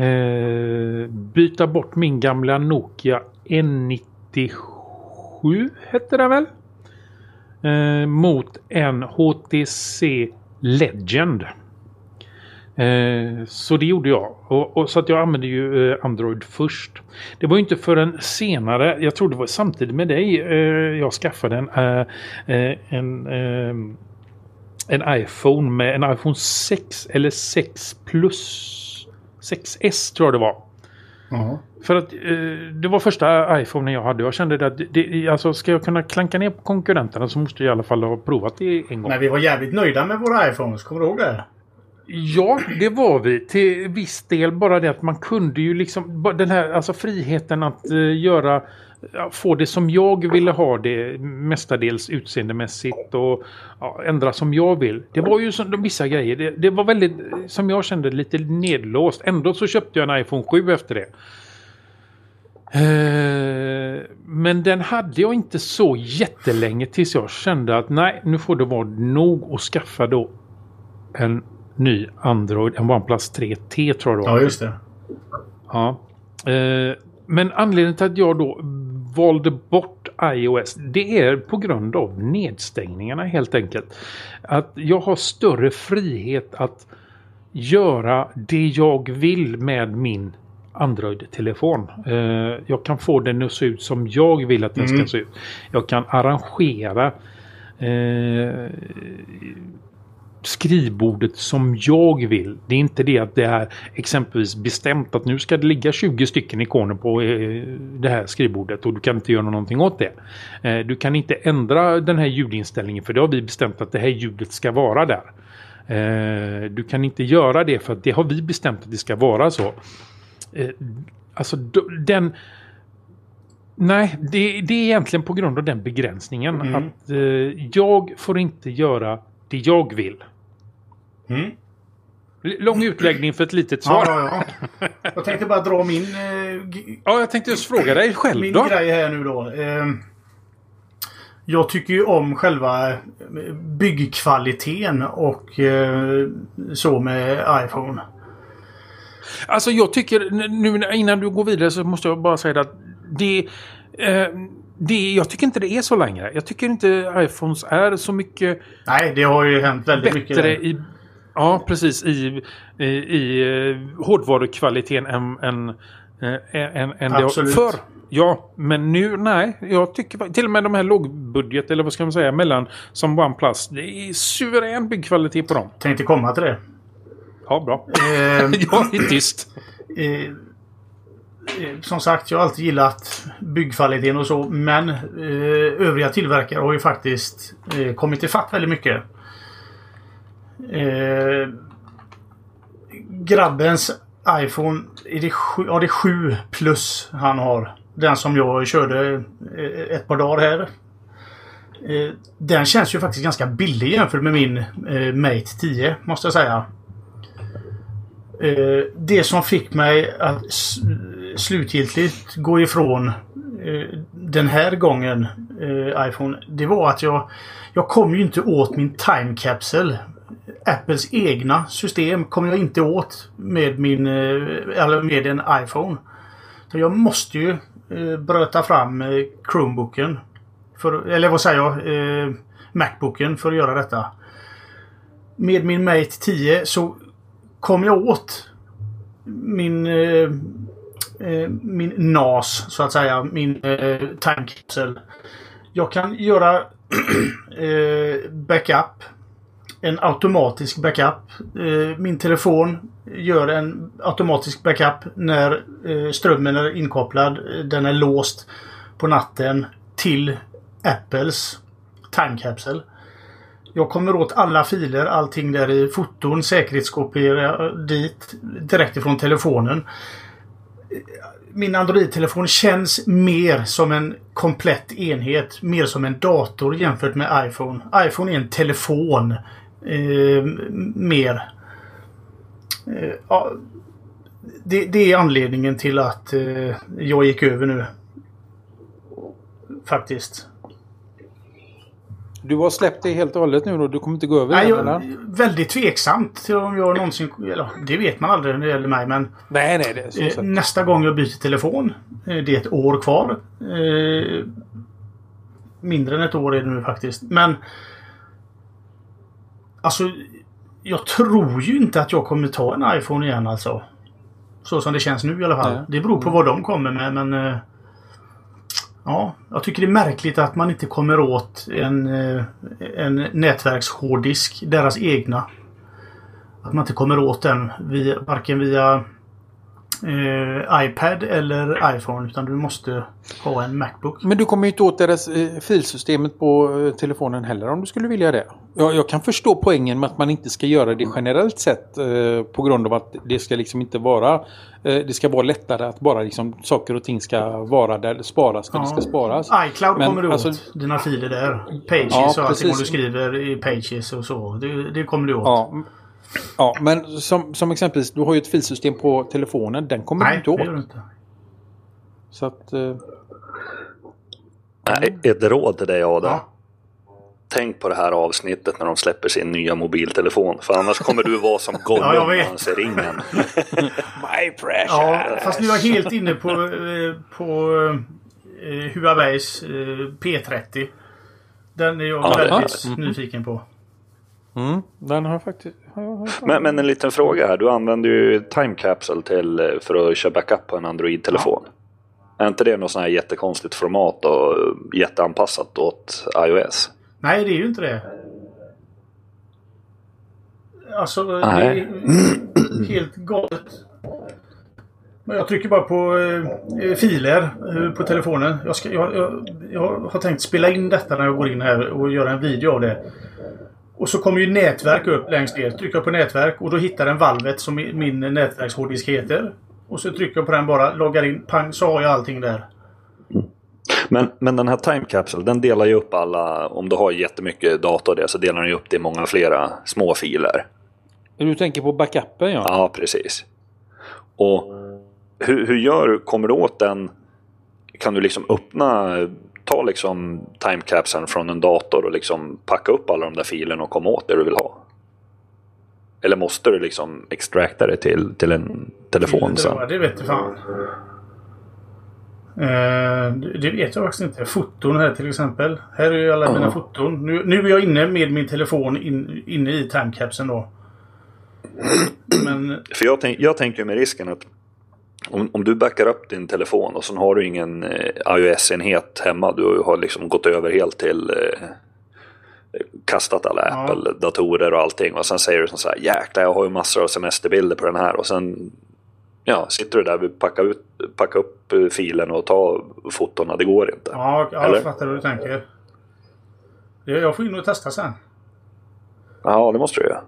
S2: eh, byta bort min gamla Nokia N97 hette den väl? eh, mot en HTC Legend. Eh, så det gjorde jag. Och, och, så att jag använde ju Android först. Det var ju inte förrän senare, jag tror det var samtidigt med dig, jag skaffade en, en, en, en iPhone med en iPhone 6 eller 6 plus 6S tror jag det var. Uh För att eh, det var första iPhone jag hade. Jag kände att det, alltså, ska jag kunna klanka ner på konkurrenterna så måste jag i alla fall ha provat det en gång.
S1: Men vi var jävligt nöjda med våra iPhones. Kommer du ihåg det?
S2: Ja, det var vi till viss del. Bara det att man kunde ju liksom den här alltså friheten att uh, göra få det som jag ville ha det mestadels utseendemässigt och ja, ändra som jag vill. Det var ju som, vissa grejer. Det, det, var väldigt, som jag kände, lite nedlåst. Ändå så köpte jag en iPhone 7 efter det. Uh, men den hade jag inte så jättelänge tills jag kände att nej, nu får det vara nog att skaffa då en ny Android, en OnePlus 3T tror jag
S1: då. Ja, just det.
S2: Ja. Uh, men anledningen till att jag då valde bort iOS det är på grund av nedstängningarna helt enkelt. Att jag har större frihet att göra det jag vill med min Android-telefon. Eh, jag kan få den att se ut som jag vill att den mm. ska se ut. Jag kan arrangera eh, skrivbordet som jag vill. Det är inte det att det är exempelvis bestämt att nu ska det ligga 20 stycken ikoner på eh, det här skrivbordet och du kan inte göra någonting åt det. Eh, du kan inte ändra den här ljudinställningen för det har vi bestämt att det här ljudet ska vara där. Eh, du kan inte göra det för att det har vi bestämt att det ska vara så. Alltså den... Nej, det, det är egentligen på grund av den begränsningen mm. att jag får inte göra det jag vill. Mm. Lång utläggning för ett litet svar.
S1: Ja, ja, ja. Jag tänkte bara dra min... Eh,
S2: ja, jag tänkte just fråga dig själv
S1: min
S2: då.
S1: Min grej här nu då. Eh, jag tycker ju om själva byggkvaliteten och eh, så med iPhone.
S2: Alltså jag tycker, nu innan du går vidare så måste jag bara säga att det... Eh, det, jag tycker inte det är så längre. Jag tycker inte iPhones är så mycket...
S1: Nej, det har ju hänt väldigt mycket.
S2: Bättre i Ja, precis. I, i, i uh, hårdvarukvaliteten än, än, äh, än, än det förr. Ja, men nu nej. Jag tycker till och med de här lågbudget eller vad ska man säga mellan som OnePlus. Det är suverän byggkvalitet på dem.
S1: Tänkte komma till det.
S2: Ja, bra. Eh, jag är tyst.
S1: Eh, eh, som sagt, jag har alltid gillat byggkvaliteten och så. Men eh, övriga tillverkare har ju faktiskt eh, kommit ifatt väldigt mycket. Eh, grabbens iPhone, är det, sju, ja, det är 7 plus han har. Den som jag körde eh, ett par dagar här. Eh, den känns ju faktiskt ganska billig jämfört med min eh, Mate 10 måste jag säga. Eh, det som fick mig att slutgiltigt gå ifrån eh, den här gången eh, iPhone. Det var att jag Jag kom ju inte åt min time capsule Apples egna system kom jag inte åt med min eh, eller med en iPhone. Så jag måste ju eh, bröta fram eh, Chromebooken. För, eller vad säger jag? Eh, Macbooken för att göra detta. Med min Mate 10 så kom jag åt min eh, Eh, min NAS så att säga. Min eh, time capsule. Jag kan göra eh, backup en automatisk backup. Eh, min telefon gör en automatisk backup när eh, strömmen är inkopplad. Eh, den är låst på natten till Apples time capsule. Jag kommer åt alla filer, allting där i foton, säkerhetskopiera dit direkt ifrån telefonen. Min Android-telefon känns mer som en komplett enhet. Mer som en dator jämfört med iPhone. iPhone är en telefon. Eh, mer. Eh, ja, det, det, är anledningen till att eh, jag gick över nu. Faktiskt.
S2: Du har släppt det helt och hållet nu då? Du kommer inte gå över
S1: Nej, jag,
S2: eller?
S1: Väldigt tveksamt till om jag någonsin... Eller, det vet man aldrig när det gäller mig men...
S2: Nej, nej, det är så
S1: Eh, nästa gång jag byter telefon. Eh, det är ett år kvar. Eh, mindre än ett år är det nu faktiskt. Men... Alltså... Jag tror ju inte att jag kommer ta en iPhone igen alltså. Så som det känns nu i alla fall.
S2: Nej.
S1: Det beror på vad de kommer med men... Ja, jag tycker det är märkligt att man inte kommer åt en, eh, en nätverkshårddisk. Deras egna. Att man inte kommer åt den via, varken via eh, iPad eller iPhone. Utan du måste ha en Macbook.
S2: Men du kommer ju inte åt deras eh, filsystemet på eh, telefonen heller om du skulle vilja det. Jag, jag kan förstå poängen med att man inte ska göra det generellt sett eh, på grund av att det ska liksom inte vara eh, det ska vara lättare att bara liksom saker och ting ska vara där det sparas där det ska sparas.
S1: iCloud
S2: Men,
S1: kommer du åt.
S2: alltså-
S1: dina filer där. Pages
S2: Ja,
S1: och allting vad du skriver i Pages och så. Det, det kommer du åt.
S2: Ja, ja men som, som exempelvis du har ju ett filsystem på telefonen. Den kommer du
S1: Nej,
S2: inte
S1: det
S2: åt.
S1: gör du inte.
S2: Så att, eh,
S3: Nej, ett råd till dig Adam.
S1: Ja.
S3: Tänk på det här avsnittet när de släpper sin nya mobiltelefon. För annars kommer du vara som
S1: Ja,
S3: Gollum
S1: vet.
S3: när han ser ringen.
S2: My precious!
S1: Ja, fast nu är jag helt inne på, eh, på eh, Huaweis eh, P30. Den är jag
S3: Ja, det-
S1: väldigt
S2: Mm.
S1: nyfiken på.
S2: Mm, den har faktiskt...
S3: Men, men en liten fråga här. Du använder ju Time Capsule till, eh, för att köra backup på en Android-telefon. Är inte det något sånt här jättekonstigt format och jätteanpassat åt iOS?
S1: Nej, det är ju inte det. Alltså,
S3: Nej.
S1: det är helt galet. Men Jag trycker bara på eh, filer eh, på telefonen. Jag, ska, jag, jag, jag har tänkt spela in detta när jag går in här och göra en video av det. Och så kommer ju nätverk upp längst ner. Trycker jag på nätverk och då hittar den valvet som min nätverkshårddisk heter. Och så trycker jag på den bara, loggar in, pang så har jag allting där.
S3: Men, men den här Time Capsule den delar ju upp alla, om du har jättemycket data och det så delar den ju upp det i många flera små filer.
S2: du tänker på backupen ja.
S3: Ja, precis. Och hur, hur gör du? Kommer du åt den? Kan du liksom öppna, ta liksom time capsulen från en dator och liksom packa upp alla de där filerna och komma åt det du vill ha? Eller måste du liksom extracta det till, till en telefon sen?
S1: Ja, det vet du fan. Eh, det vet jag faktiskt inte. Foton här till exempel. Här är ju alla mina
S3: Ja.
S1: foton. Nu, nu är jag inne med min telefon in, inne i timecapsen då. Men
S3: För jag, tänk, jag tänker med risken att om, om du backar upp din telefon och så har du ingen eh, iOS-enhet hemma. Du har liksom gått över helt till eh, kastat alla
S1: Ja.
S3: Apple-datorer och allting. Och sen säger du så här jäklar jag har ju massor av semesterbilder på den här. Och sen ja, sitter du där och vill packa, ut, upp eh, filen och ta fotona. Det går inte.
S1: ja, ja
S3: Eller?
S1: jag fattar hur du tänker. Jag får in och testa sen.
S3: Ja, det måste du göra.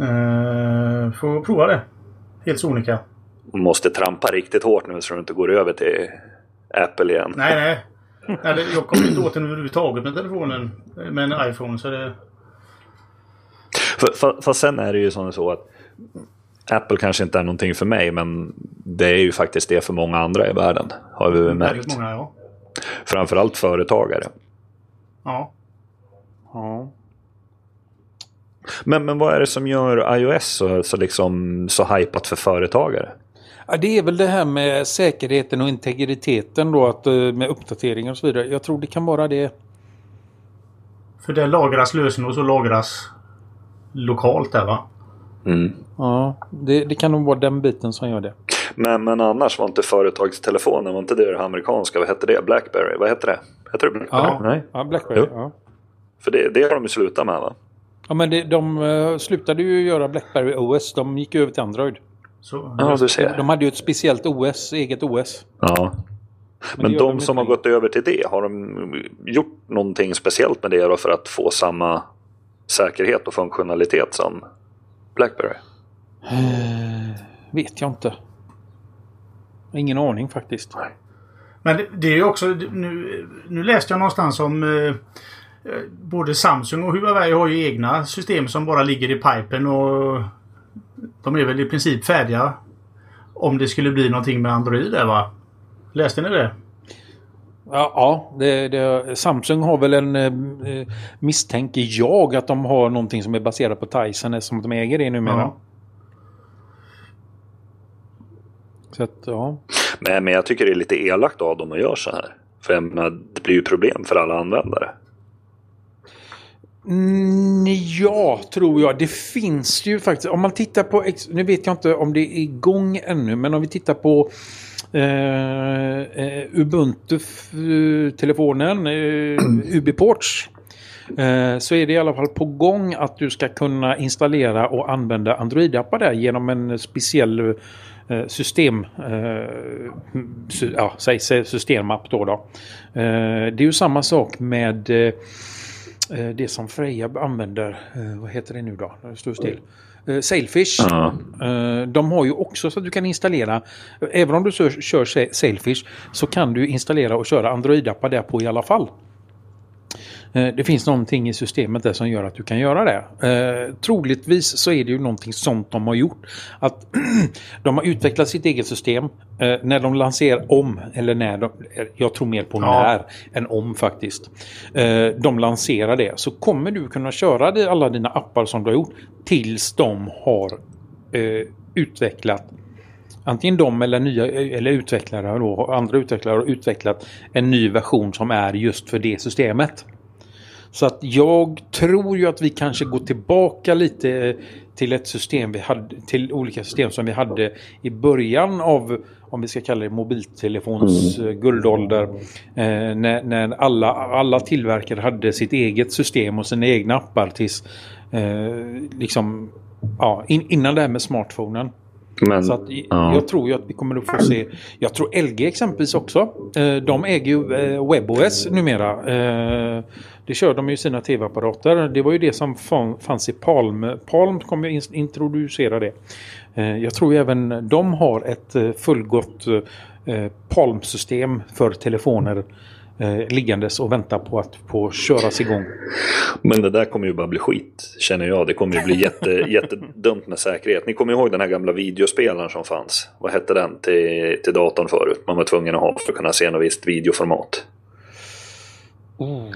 S1: Uh, får prova det. Helt sonika.
S3: Du måste trampa riktigt hårt nu så du inte går över till Apple igen.
S1: Nej, nej. nej det, jag kommer inte åt den överhuvudtaget med telefonen. Med en iPhone. Så det...
S3: För sen är det ju som så att Apple kanske inte är någonting för mig men det är ju faktiskt det för många andra i världen. Har vi
S1: Väldigt
S3: märkt.
S1: många, ja.
S3: Framförallt företagare.
S1: Ja.
S2: Ja.
S3: Men, men vad är det som gör iOS så, så, liksom, så hypat för företagare?
S2: Ja, det är väl det här med säkerheten och integriteten då, att, eh, med uppdateringar och så vidare. Jag tror det kan vara det.
S1: För det lagras lösenord och lagras lokalt där va?
S3: Mm.
S2: Ja, det, det kan nog vara den biten som gör det.
S3: Men, men annars var inte företagstelefonen, var inte det det amerikanska, vad hette det? Blackberry? Vad hette det? Hette det Blackberry?
S2: Ja.
S3: Nej.
S2: Ja, Blackberry.
S3: Jo.
S2: Ja.
S3: För det, det har de ju slutat med va?
S2: Ja men det, de uh, slutade ju göra Blackberry OS. De gick över till Android.
S1: Så,
S3: Ja, du ser.
S2: De hade ju ett speciellt OS, eget OS.
S3: Ja. Men,
S2: gör
S3: de
S2: de
S3: som
S2: inte
S3: har gått över till det, har de gjort någonting speciellt med det då för att få samma säkerhet och funktionalitet som Blackberry?
S2: Eh, vet jag inte. Ingen aning faktiskt.
S1: Men det, det är ju också... Nu, nu läste jag någonstans om... Eh, eh, både Samsung och Huawei har ju egna system som bara ligger i pipen och... De är väl i princip färdiga. Om det skulle bli någonting med Android där va? Läste ni det?
S2: Ja, ja det, det, Samsung har väl en eh, misstänker jag att de har någonting som är baserat på Tyson eftersom de äger det numera.
S1: Ja.
S2: Så att, ja.
S3: Men, men jag tycker det är lite elakt av dem att göra så här. För jag menar, det blir ju problem för alla användare.
S2: Mm, ja, tror jag. Det finns ju faktiskt. Om man tittar på... Nu vet jag inte om det är igång ännu, men om vi tittar på eh, eh, Ubuntu-telefonen, eh, UB-ports. Eh, så är det i alla fall på gång att du ska kunna installera och använda Android-appar där genom en speciell eh, system, eh, ja, säg systemapp då. då. Eh, det är ju samma sak med eh, eh, det som Freja använder. Eh, vad heter det nu då? Det står still. Eh, Sailfish. Eh, de har ju också så att du kan installera. Även om du kör, kör Sa- Sailfish så kan du installera och köra Android-appar där på i alla fall. Eh, Det finns någonting i systemet där som gör att du kan göra det. Eh, troligtvis så är det ju någonting sånt de har gjort. Att de har utvecklat sitt eget system. Eh, när de lanserar om, eller när de, jag tror mer på
S1: Ja.
S2: när än om faktiskt. Eh, de lanserar det så kommer du kunna köra alla dina appar som du har gjort tills de har eh, utvecklat Antingen de eller, nya, eller utvecklare då, andra utvecklare har utvecklat en ny version som är just för det systemet. Så att jag tror ju att vi kanske går tillbaka lite till ett system vi hade, till olika system som vi hade i början av, om vi ska kalla det mobiltelefons eh, guldålder. Eh, när när alla, alla tillverkare hade sitt eget system och sina egna appar tills eh, liksom, ja, in, innan det här med smartphonen.
S3: Men,
S2: Så att,
S3: ja.
S2: Jag tror ju att vi kommer att få se. Jag tror LG exempelvis också. Eh, de äger ju eh, WebOS numera. Eh, det kör de ju i sina tv-apparater. Det var ju det som fan- fanns i Palm. Palm kommer ju in- introducera det. Jag tror ju även de har ett fullgott Palm-system för telefoner eh, liggandes och väntar på att få köras igång.
S3: Men det där kommer ju bara bli skit, känner jag. Det kommer ju bli jätte, jättedumt med säkerhet. Ni kommer ihåg den här gamla videospelaren som fanns? Vad hette den till, till datorn förut? Man var tvungen att ha för att kunna se något visst videoformat.
S2: Oh.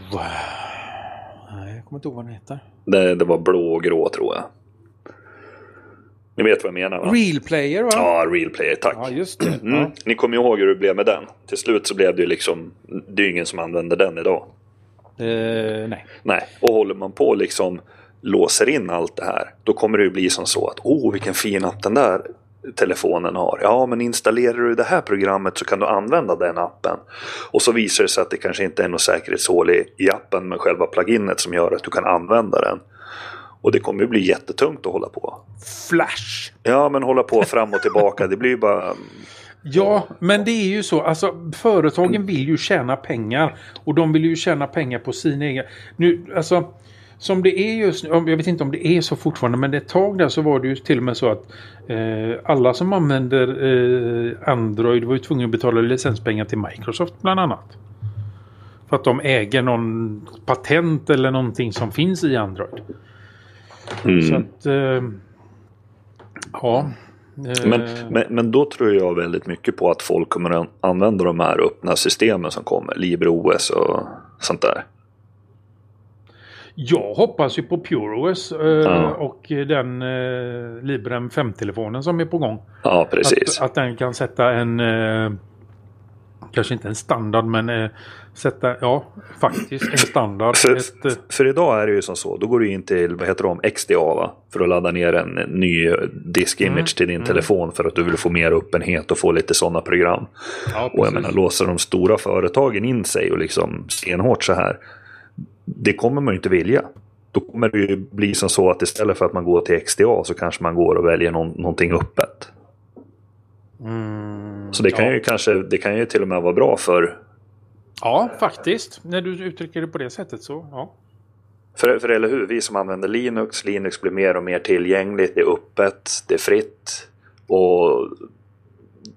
S2: Nej, jag kommer inte ihåg vad den heter.
S3: Det, det var blå och grå tror jag. Ni vet vad jag menar va?
S2: Real Player va?
S3: Ja, Real Player, tack.
S2: Ja, just det.
S3: Mm.
S2: Ja.
S3: Ni kommer ju ihåg hur det blev med den. Till slut så blev det ju liksom, det är ju ingen som använder den idag.
S2: Eh, nej.
S3: Nej, och håller man på liksom låser in allt det här, då kommer det ju bli som så att åh, vilken fin app den där telefonen har. Ja, men installerar du det här programmet så kan du använda den appen. Och så visar det sig att det kanske inte är något säkerhetshål i, i appen med själva pluginet som gör att du kan använda den. Och det kommer ju bli jättetungt att hålla på.
S2: Flash!
S3: Ja, men hålla på fram och tillbaka, det blir ju bara...
S2: Ja, men det är ju så. Alltså, företagen vill ju tjäna pengar. Och de vill ju tjäna pengar på sina egna... Nu, alltså, som det är just nu, jag vet inte om det är så fortfarande, men ett tag där så var det ju till och med så att eh, alla som använder eh, Android var ju tvungna att betala licenspengar till Microsoft bland annat. För att de äger någon patent eller någonting som finns i Android.
S3: Mm.
S2: Så att... Eh, ja. Eh,
S3: Men, men, men då tror jag väldigt mycket på att folk kommer att använda de här öppna systemen som kommer. LibreOS och sånt där.
S2: Jag hoppas ju på PureOS eh,
S3: Ja.
S2: och den eh, Librem 5-telefonen som är på gång.
S3: Ja, precis.
S2: Att, att den kan sätta en... Eh, kanske inte en standard men eh, sätta, ja faktiskt en standard.
S3: För,
S2: Ett, eh,
S3: för idag är det ju som så. Då går du in till, vad heter de, XDA va? För att ladda ner en ny disk-image
S2: Mm,
S3: till din telefon för att du vill få mer öppenhet och få lite sådana program.
S2: ja,
S3: Och jag menar, låser de stora företagen in sig och liksom stenhårt så här. det kommer man ju inte vilja. Då kommer det ju bli som så att istället för att man går till XDA så kanske man går och väljer någon, någonting öppet.
S2: Mm,
S3: Så det kan
S2: ja.
S3: ju kanske, det kan ju till och med vara bra för
S2: Ja, faktiskt. När du uttrycker det på det sättet så, ja.
S3: För, för eller hur, vi som använder Linux, Linux blir mer och mer tillgängligt, det är öppet, det är fritt. Och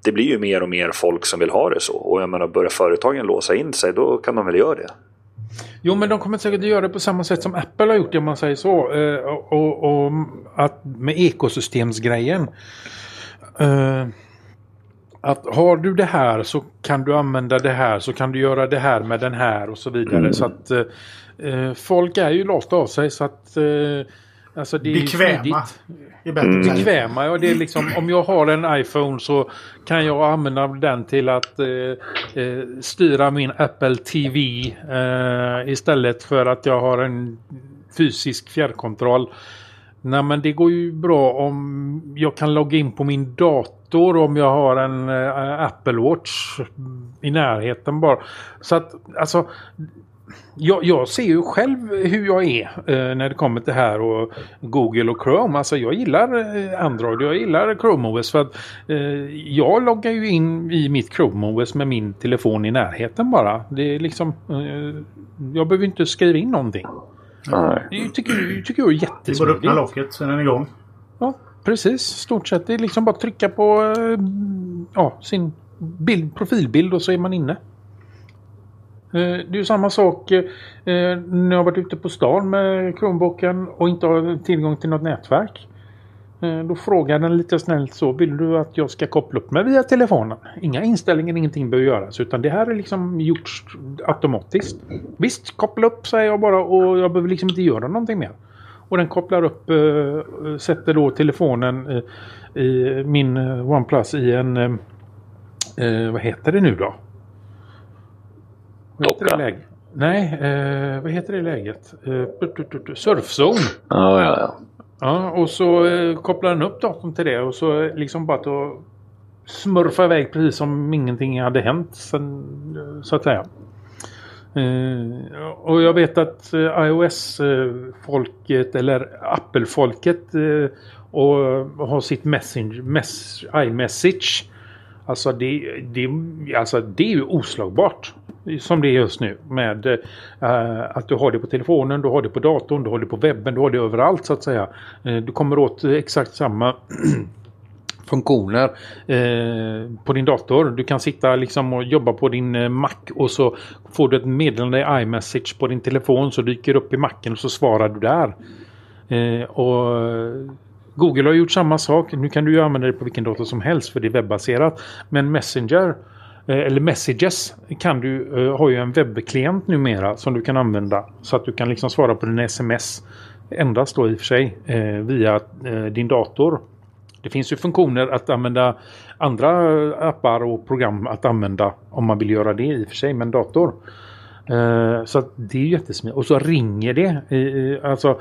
S3: det blir ju mer och mer folk som vill ha det så. Och jag menar, börjar företagen låsa in sig, då kan de väl göra det.
S2: Jo, men de kommer säkert att göra det på samma sätt som Apple har gjort om man säger så. Eh, och, och, och att med ekosystemsgrejen. Eh, att har du det här så kan du använda det här, så kan du göra det här med den här och så vidare.
S3: Mm.
S2: Så att eh, eh, folk är ju lata av sig så att eh, alltså det är
S1: Bekväma. I bättre
S3: Mm.
S1: mm.
S2: bekväma. Ja, det är liksom, om jag har en iPhone så kan jag använda den till att eh, eh, styra min Apple TV eh, istället för att jag har en fysisk fjärrkontroll. Nej men det går ju bra om jag kan logga in på min dator om jag har en äh, Apple Watch i närheten bara. Så att alltså jag, jag ser ju själv hur jag är eh, när det kommer till det här och Google och Chrome. Alltså jag gillar eh, Android och jag gillar Chrome OS för att eh, jag loggar ju in i mitt Chrome OS med min telefon i närheten bara. Det är liksom, eh, jag behöver inte skriva in någonting.
S3: Nej.
S2: Det tycker, jag- tycker jag är
S1: Det är bara att öppna
S2: jättesmidigt.
S1: locket, sen är den igång.
S2: Ja, precis. Stort sett. Det är liksom bara att trycka på eh, ja, sin bild, profilbild och så är man inne. Eh, Det är ju samma sak eh, när jag har varit ute på stan med Chromebooken och inte har tillgång till något nätverk. Eh, Då frågar den lite snällt så, vill du att jag ska koppla upp mig via telefonen? Inga inställningar, ingenting behöver göras utan det här är liksom gjort automatiskt. Visst, koppla upp säger jag bara och jag behöver liksom inte göra någonting mer. Och den kopplar upp, eh, sätter då telefonen eh, i min OnePlus i en, eh, vad heter det nu då? Vad heter det läget? Nej, vad heter det läget? Surfzone.
S3: Ja, ja, ja.
S2: Ja, och så eh, kopplar den upp datorn till det och så eh, liksom bara att smurfa iväg precis som ingenting hade hänt sen, eh, så att säga. Eh, och jag vet att eh, iOS-folket eller Apple-folket eh, och har sitt message, mess, iMessage. Alltså det, det, alltså det är ju oslagbart som det är just nu med eh, att du har det på telefonen, du har det på datorn, du har det på webben, du har det överallt så att säga. Eh, du kommer åt exakt samma funktioner eh, på din dator. Du kan sitta liksom och jobba på din eh, Mac och så får du ett meddelande i iMessage på din telefon så dyker upp i Macen och så svarar du där. Eh, och eh, Google har gjort samma sak. Nu kan du ju använda det på vilken dator som helst för det är webbaserat. Men Messenger eh, Eh, eller Messages kan du, eh, har ju en webbklient numera som du kan använda. Så att du kan liksom svara på dina sms endast då i och för sig eh, via din dator. Det finns ju funktioner att använda andra appar och program att använda om man vill göra det i och för sig med en dator. Så att det är jättesmidigt. Och så ringer det. Alltså,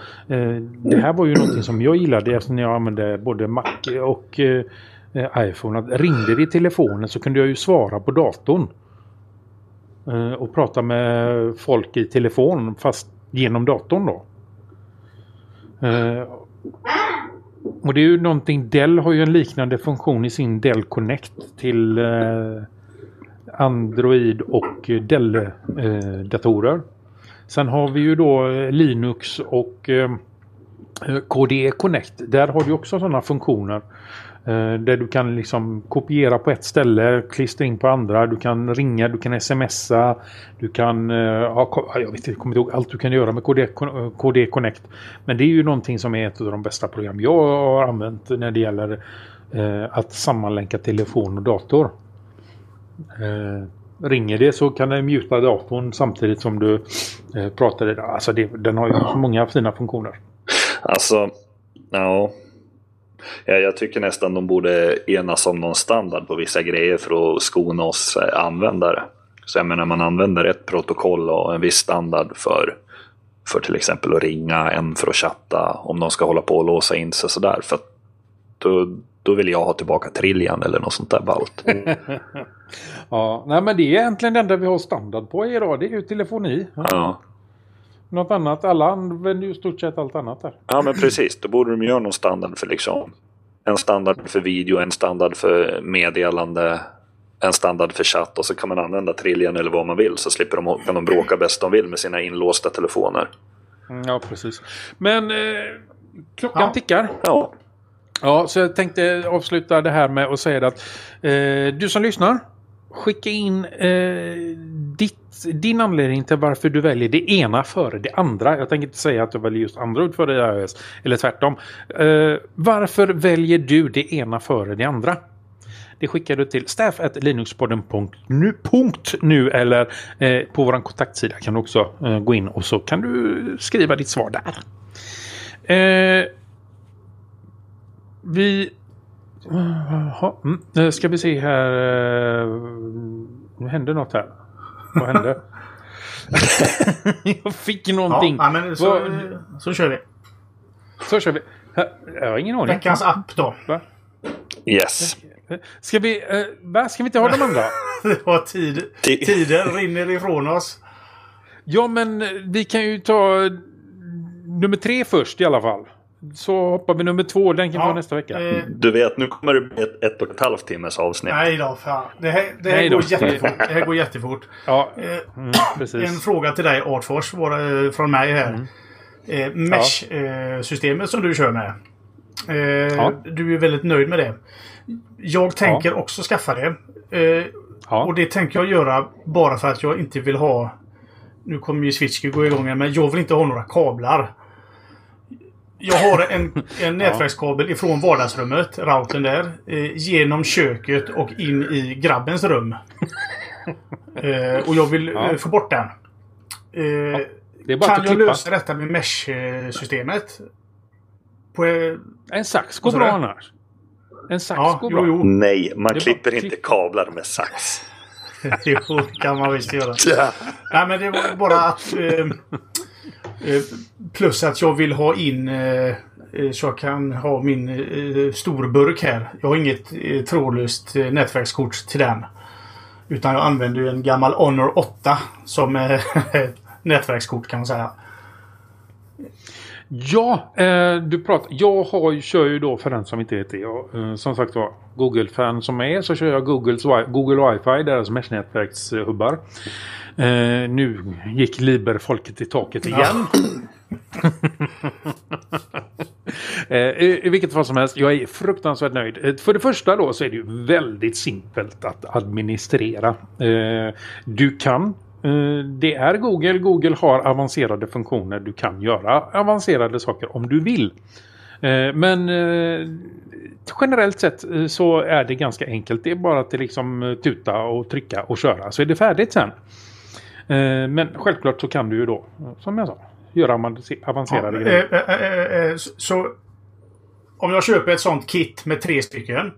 S2: det här var ju någonting som jag gillade eftersom jag använde både Mac och eh, iPhone. Att ringde det i telefonen så kunde jag ju svara på datorn. Eh, och prata med folk i telefon fast genom datorn då. Eh, och det är ju någonting, Dell har ju en liknande funktion i sin Dell Connect till eh, Android och Dell-datorer. Eh, Sen har vi ju då eh, Linux och KDE Connect. Där har du också sådana funktioner. Eh, där du kan liksom kopiera på ett ställe, klistra in på andra. Du kan ringa, du kan smsa. Du kan, eh, ha, ko- jag vet inte, jag kommer inte ihåg allt du kan göra med KDE, Con- KDE Connect. Men det är ju någonting som är ett av de bästa program jag har använt när det gäller eh, att sammanlänka telefon och dator. Eh, ringer det så kan den muta datorn samtidigt som du eh, pratar. i det. Alltså det, den har ju så många fina funktioner.
S3: Alltså, ja. Ja. Jag tycker nästan de borde enas om någon standard på vissa grejer för att skona oss eh, användare. Så jag menar, man använder ett protokoll och en viss standard för, för till exempel att ringa, en för att chatta, om de ska hålla på och låsa in sig sådär. För då, då vill jag ha tillbaka Trillian eller något sånt där ballt.
S2: Ja, nej men det är egentligen det enda vi har standard på idag. Det är ju telefoni.
S3: Ja.
S2: Något annat. Alla använder ju stort sett allt annat där.
S3: Ja men precis, då borde de göra någon standard för liksom en standard för video, en standard för meddelande, en standard för chatt och så kan man använda Trillian eller vad man vill så slipper de, kan de bråka bäst de vill med sina inlåsta telefoner.
S2: Mm, Ja, precis. Men eh, klockan
S1: Ja.
S2: tickar.
S3: Ja,
S2: Ja, så jag tänkte avsluta det här med att säga att eh, du som lyssnar, skicka in eh, din anledning till varför du väljer det ena före det andra. Jag tänker inte säga att du väljer just Android före iOS, eller tvärtom. Uh, varför väljer du det ena före det andra? Det skickar du till staff.linuxpodden.nu nu eller eh, på vår kontaktsida kan du också eh, gå in och så kan du skriva ditt svar där. Eh, vi... Ha, mm. eh, Ska vi se här. Eh, nu hände något här. Vad hände? Jag fick någonting.
S1: ja, men så, så kör vi.
S2: Så kör vi. Jag har ingen aning.
S1: Veckans app då.
S2: Va?
S3: yes.
S2: Ska vi, va? Ska vi inte ha de andra?
S1: Tid.
S3: Ti-
S1: Tiden rinner ifrån oss.
S2: Ja, men vi kan ju ta nummer tre först i alla fall. Så hoppar vi nummer två. Den kan vi ha nästa vecka.
S1: Eh,
S3: Du vet, nu kommer det bli ett, ett och ett halvt timmes avsnitt.
S1: nej då, fan. Det här, det här går jättefort. Det här går jättefort.
S2: Ja,
S1: Eh,
S2: mm,
S1: En fråga till dig Artfors våra, eh, från mig här.
S2: Mm.
S1: Eh, Mesh-systemet som du kör med. Eh,
S2: Ja.
S1: Du är väldigt nöjd med det. Jag tänker också skaffa det. Eh,
S2: Ja.
S1: Och det tänker jag göra bara för att jag inte vill ha... Nu kommer ju Switch gå igång men jag vill inte ha några kablar. Jag har en, en nätverkskabel ifrån vardagsrummet, routern där, eh, genom köket och in i grabbens rum. eh, och jag vill
S2: Ja.
S1: eh, få bort den. Eh,
S2: Det är bara
S1: kan
S2: att
S1: jag lösa detta med Mesh-systemet? På, eh,
S2: En sax går bra annars. En sax
S1: ja,
S2: går
S1: jo,
S2: bra.
S1: jo.
S3: Nej, man klipper inte
S2: klipp.
S3: kablar med sax.
S1: jo, det kan man visst göra. Nej, men det var bara att... Eh, Eh, plus att jag vill ha in... Eh, eh så jag kan ha min eh, eh, storburk här. Jag har inget eh, trådlöst eh, nätverkskort till den. Utan jag använder ju en gammal Honor 8 som eh, nätverkskort kan man säga.
S2: Ja, eh, du pratar. Jag har, kör ju då för den som inte vet det. Jag, eh, som sagt var, Google-fan som är så kör jag Googles, Google Wi-Fi, deras mesh-nätverkshubbar. Eh, nu gick Liber-folket i taket igen. Eh, I i vilket fall som helst, jag är fruktansvärt nöjd. Eh, För det första då så är det ju väldigt simpelt att administrera. Eh, Du kan det är Google. Google har avancerade funktioner. Du kan göra avancerade saker om du vill. Eh, Men eh, generellt sett eh, så är det ganska enkelt. Det är bara att liksom eh, tuta och trycka och köra så är det färdigt sen. Eh, Men självklart så kan du ju då, eh, som jag sa, göra avanc- avancerade
S1: Ja,
S2: grejer.
S1: eh, eh, eh, eh, Så om jag köper ett sånt kit med tre stycken.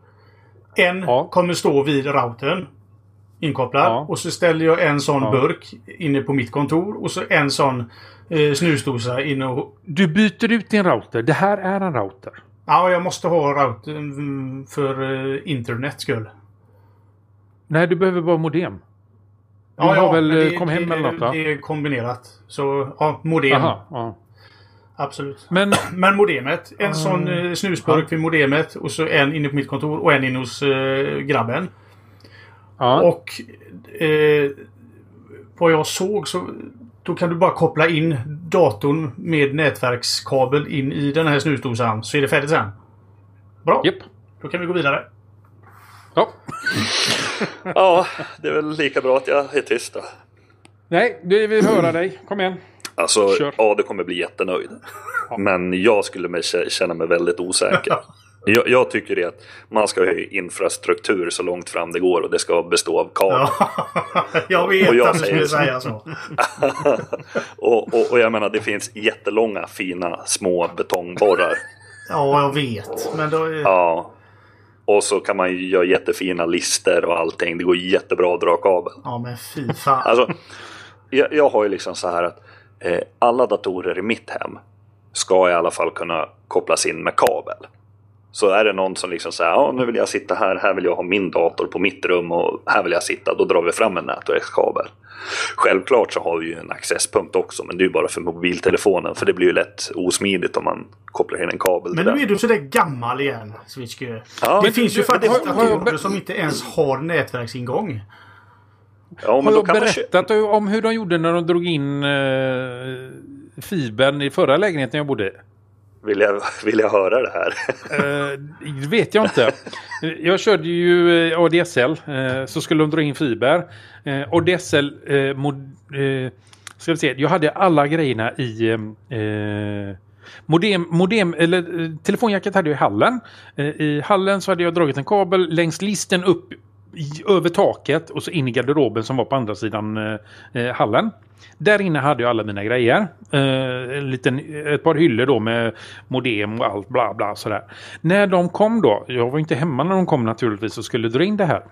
S1: En
S2: Ja.
S1: kommer stå vid routern. Inkopplad.
S2: Ja.
S1: Och så ställer jag en sån
S2: Ja.
S1: burk inne på mitt kontor. Och så en sån eh, snusdosa inne och...
S2: Du byter ut din router. Det här är en router.
S1: Ja, jag måste ha routern mm, för eh, internet skull.
S2: Nej, du behöver bara modem. Du har väl,
S1: men
S2: eh, kom hem
S1: det,
S2: eller något, va?
S1: Det är kombinerat. Så ja, modem.
S2: Aha, ja.
S1: Absolut.
S2: Men
S1: Men modemet. En
S2: Ah.
S1: sån eh, snusburk vid modemet. Och så en inne på mitt kontor och en inne hos eh, grabben.
S2: Ja,
S1: Och eh, vad jag såg så då kan du bara koppla in datorn med nätverkskabel in i den här snusdosan så är det färdigt sen. Bra!
S2: japp.
S1: Då kan vi gå vidare.
S2: Ja.
S3: Ja, det är väl lika bra att jag är tyst då.
S2: Nej, vi vill höra dig. Kom igen.
S3: Alltså,
S2: Kör.
S3: ja, du kommer bli jättenöjd. Men jag skulle känna mig väldigt osäker. Jag, jag tycker det att man ska ha infrastruktur så långt fram det går och det ska bestå av kabel.
S1: Ja, jag vet
S3: Och jag
S1: att du skulle säga så.
S3: Och, och, och jag menar, det finns jättelånga fina små betongborrar.
S1: Ja, jag vet. Men då... är-
S3: Ja. Och så kan man ju göra jättefina lister och allting. Det går jättebra att dra kabel.
S1: Ja, men fy fan.
S3: Alltså, jag, jag har ju liksom så här att eh, alla datorer i mitt hem ska i alla fall kunna kopplas in med kabel. Så är det någon som liksom säger ja nu vill jag sitta här, här vill jag ha min dator på mitt rum och här vill jag sitta. Då drar vi fram en nätverkskabel. Självklart så har vi ju en accesspunkt också men det är ju bara för mobiltelefonen för det blir ju lätt osmidigt om man kopplar in en kabel
S1: Men nu är du sådär gammal igen, Switchke.
S3: Ja,
S1: det
S3: men
S1: finns ju faktiskt datorer som inte ens har nätverksingång.
S3: Ja, men
S2: Har
S3: då
S2: jag
S3: kan man
S2: berättat om hur de gjorde när de drog in eh, fibern i förra lägenheten jag bodde i?
S3: Vill, jag, vill jag höra det här?
S2: Eh, det vet jag inte. Jag körde ju eh, ADSL. Eh, så skulle de dra in fiber. Eh, ADSL... Eh, mod, eh, ska vi se. Jag hade alla grejerna i... Modem, modem, eller telefonjacket hade jag i hallen. I hallen så hade jag dragit en kabel längs listen upp i, över taket och så in i garderoben som var på andra sidan eh, eh, hallen. Där inne hade jag alla mina grejer. Eh, en liten, ett par hyllor då med modem och allt bla bla sådär. När de kom då, jag var inte hemma när de kom naturligtvis och skulle dra in det här.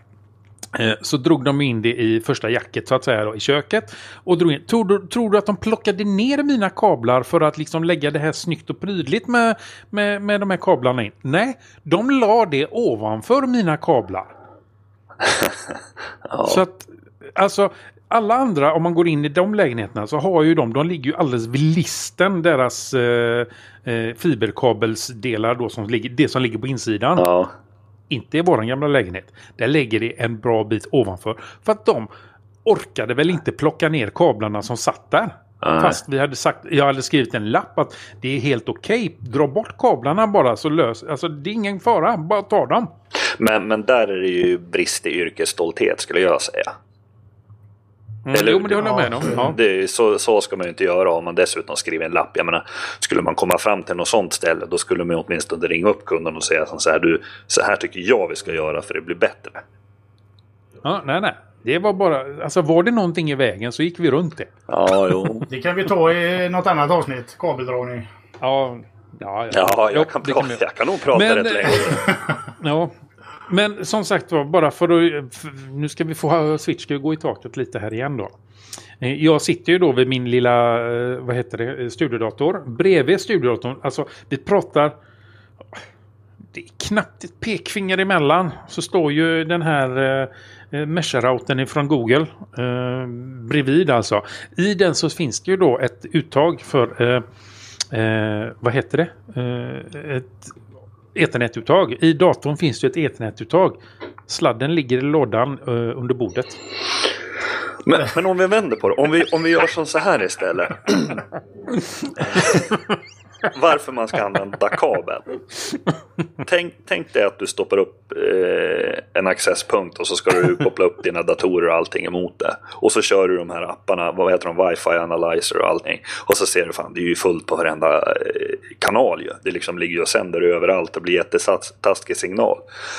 S2: Eh, Så drog de in det i första jacket så att säga då, i köket. Och drog in. Tror, du, tror du att de plockade ner mina kablar för att liksom lägga det här snyggt och prydligt med, med, med de här kablarna in? Nej, de la det ovanför mina kablar.
S3: Ja.
S2: Så att, alltså, alla andra, om man går in i de lägenheterna så har ju de, de ligger ju alldeles vid listen, deras eh, eh, fiberkabelsdelar då som ligger, det som ligger på insidan.
S3: ja.
S2: Inte i våran gamla lägenhet. Där lägger det en bra bit ovanför. För att de orkade väl inte plocka ner kablarna som satt där.
S3: Nej.
S2: Fast vi hade sagt, jag hade skrivit en lapp att det är helt okej. Dra bort kablarna bara så lös. Alltså det är ingen fara, bara ta dem.
S3: Men, men där är det ju brist i yrkesstolthet skulle jag säga.
S2: Mm,
S3: Eller
S2: jo
S3: hur?
S2: men det håller jag med om. Ja.
S3: Det så, så ska man ju inte göra om man dessutom skriver en lapp. Jag menar, skulle man komma fram till något sånt ställe då skulle man åtminstone ringa upp kunden och säga så här, du, så här tycker jag vi ska göra för det blir bättre.
S2: Ja, nej, nej. Det var bara, alltså var det någonting i vägen så gick vi runt det.
S3: Ja, jo.
S1: Det kan vi ta i något annat avsnitt. Kabeldragning.
S2: Ja, ja,
S3: Ja,
S2: Jo,
S3: jag kan, jag kan nog prata
S2: Men-
S3: rätt länge.
S2: Ja. Men som sagt var, bara för att... Nu ska vi få Switch ska gå i taket lite här igen då. Eh, jag sitter ju då vid min lilla, eh, vad heter det, eh, studiodator. Bredvid studiodatorn, alltså vi pratar... Det är knappt ett pekfinger emellan. Så står ju den här eh, Mesh-routern ifrån Google eh, bredvid alltså. I den så finns det ju då ett uttag för, eh, eh, vad heter det? Eh, ett Ethernet-uttag. I datorn finns det ett Ethernet-uttag. Sladden ligger i lådan eh, under bordet.
S3: Men, men om vi vänder på det. Om vi, om vi gör som så här istället. Varför man ska använda kabel. Tänk, tänk dig att du stoppar upp eh, en accesspunkt och så ska du koppla upp dina datorer och allting emot det. Och så kör du de här apparna, vad heter de, wifi analyzer och allting. Och så ser du fan, det är ju fullt på varenda eh, kanal ju. Det liksom ligger ju och sänder överallt och blir jättetaskig signal.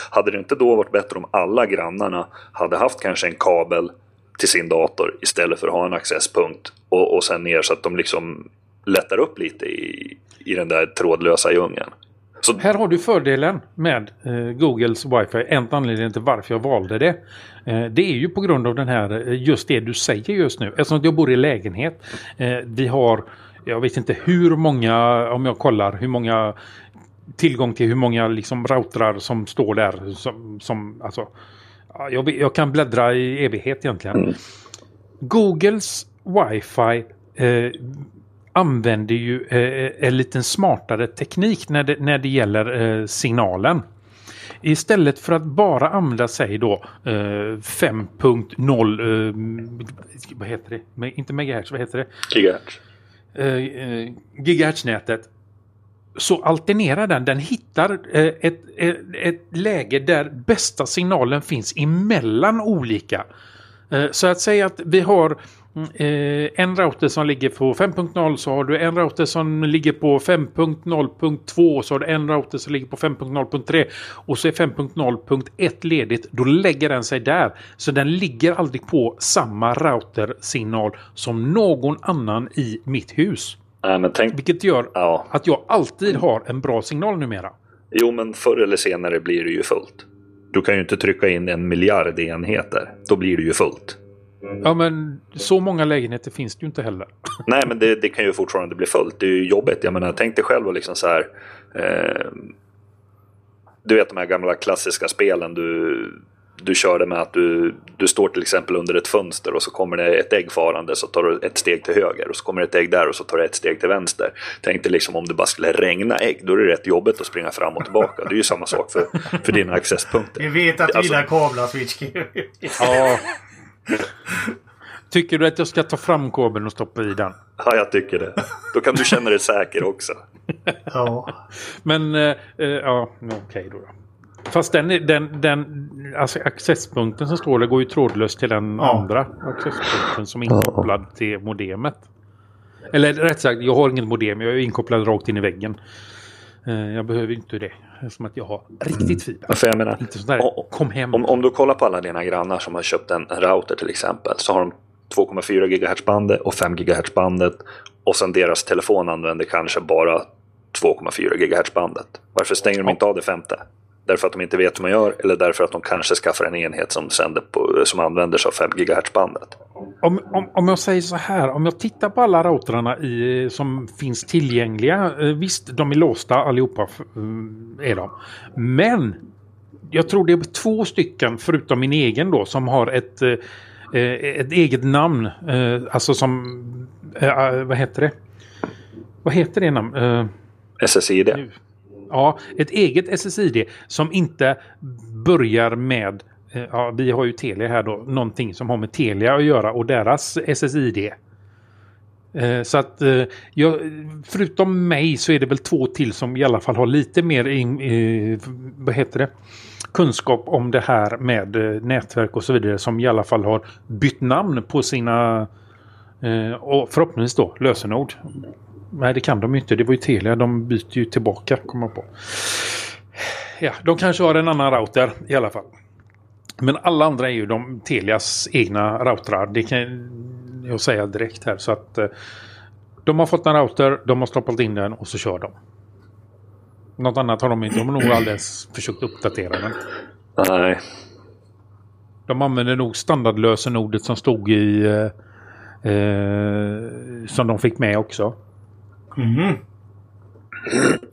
S3: Hade det inte då varit bättre om alla grannarna hade haft kanske en kabel till sin dator istället för att ha en accesspunkt och, och sen ner så att de liksom lättar upp lite i, i den där trådlösa djungeln. Så,
S2: Här har du fördelen med eh, Googles wifi. En anledning till varför jag valde det. Eh, det är ju på grund av den här, eh, just det du säger just nu. Eftersom jag bor i lägenhet. Eh, vi har, jag vet inte hur många, om jag kollar hur många tillgång till hur många liksom routrar som står där. Som, som, alltså, ja, jag, jag kan bläddra i evighet egentligen.
S3: Mm.
S2: Googles wifi eh, använder ju eh, en liten smartare teknik när det, när det gäller eh, signalen. Istället för att bara använda sig då eh, 5.0 eh, vad heter det? Me- Inte megahertz, vad heter det?
S3: gigahertz.
S2: gigahertznätet så alternerar den. Den hittar ett, ett, ett läge där bästa signalen finns emellan olika. Så att säga att vi har eh, en router som ligger på 5.0 så har du en router som ligger på 5.0.2 så har du en router som ligger på 5.0.3 och så är 5.0.1 ledigt. Då lägger den sig där. Så den ligger aldrig på samma routersignal som någon annan i mitt hus.
S3: Nej, men tänk...
S2: Vilket gör
S3: Ja,
S2: att jag alltid har en bra signal numera.
S3: jo, men förr eller senare blir det ju fullt. Du kan ju inte trycka in en miljard enheter. Då blir det ju fullt.
S2: Ja men så många lägenheter finns det ju inte heller.
S3: Nej, men det, det kan ju fortfarande bli fullt. Det är ju jobbigt. Jag menar, tänk dig själv och liksom så här. Eh, du vet de här gamla klassiska spelen du, du körde med att du, du står till exempel under ett fönster och så kommer det ett ägg farande så tar du ett steg till höger och så kommer det ett ägg där och så tar du ett steg till vänster. Tänk dig liksom om det bara skulle regna ägg, då är det rätt jobbigt att springa fram och tillbaka. Det är ju samma sak för, för dina accesspunkter.
S1: Vi vet att du
S3: Alltså-
S1: gillar kablar Switch.
S2: Ja. Tycker du att jag ska ta fram kabeln och stoppa i den?
S3: Ja, jag tycker det. Då kan du känna dig säker också.
S1: ja.
S2: Men, eh, eh, ja, okej då. då. Fast den, den, den alltså accesspunkten som står där går ju trådlöst till den
S1: Ja.
S2: andra accesspunkten som är inkopplad till modemet. Eller rätt sagt, jag har inget modem. Jag är inkopplad rakt in i väggen. Eh, Jag behöver inte det. Som att jag har riktigt fiber.
S3: För jag menar,
S2: Inte sådär,
S3: o-
S2: kom hem.
S3: om, om du kollar på alla dina grannar som har köpt en, en router till exempel så har de 2,4 GHz-bandet och 5 GHz-bandet och sen deras telefon använder kanske bara 2,4 GHz-bandet. Varför stänger de inte av det femte? Därför att de inte vet hur man gör eller därför att de kanske skaffar en enhet som, sänder på, som använder sig av 5 GHz-bandet?
S2: Om, om, om jag säger så här, om jag tittar på alla routrarna i, som finns tillgängliga. eh, Visst, de är låsta allihopa eh, är de. Men jag tror det är två stycken, förutom min egen då, som har ett, eh, ett eget namn. Alltså som, vad heter det? Vad heter det namn?
S3: SSID?
S2: Ja, ett eget SSID som inte börjar med, eh, ja, vi har ju Telia här då, någonting som har med Telia att göra och deras SSID. Eh, Så att eh, jag, förutom mig så är det väl två till som i alla fall har lite mer in, eh, vad heter det? kunskap om det här med eh, nätverk och så vidare som i alla fall har bytt namn på sina eh, och förhoppningsvis då lösenord. Nej, det kan de ju inte. Det var ju Telia. De byter ju tillbaka, kommer på. Ja, de kanske har en annan router i alla fall. Men alla andra är ju de Telias egna routrar. Det kan jag säga direkt här. Så att eh, de har fått en router, de har stoppat in den och så kör de. Något annat har de inte. De har nog aldrig ens försökt uppdatera den.
S3: Nej.
S2: De använder nog standardlösenordet som stod i... Eh, eh, som de fick med också.
S1: Mhm.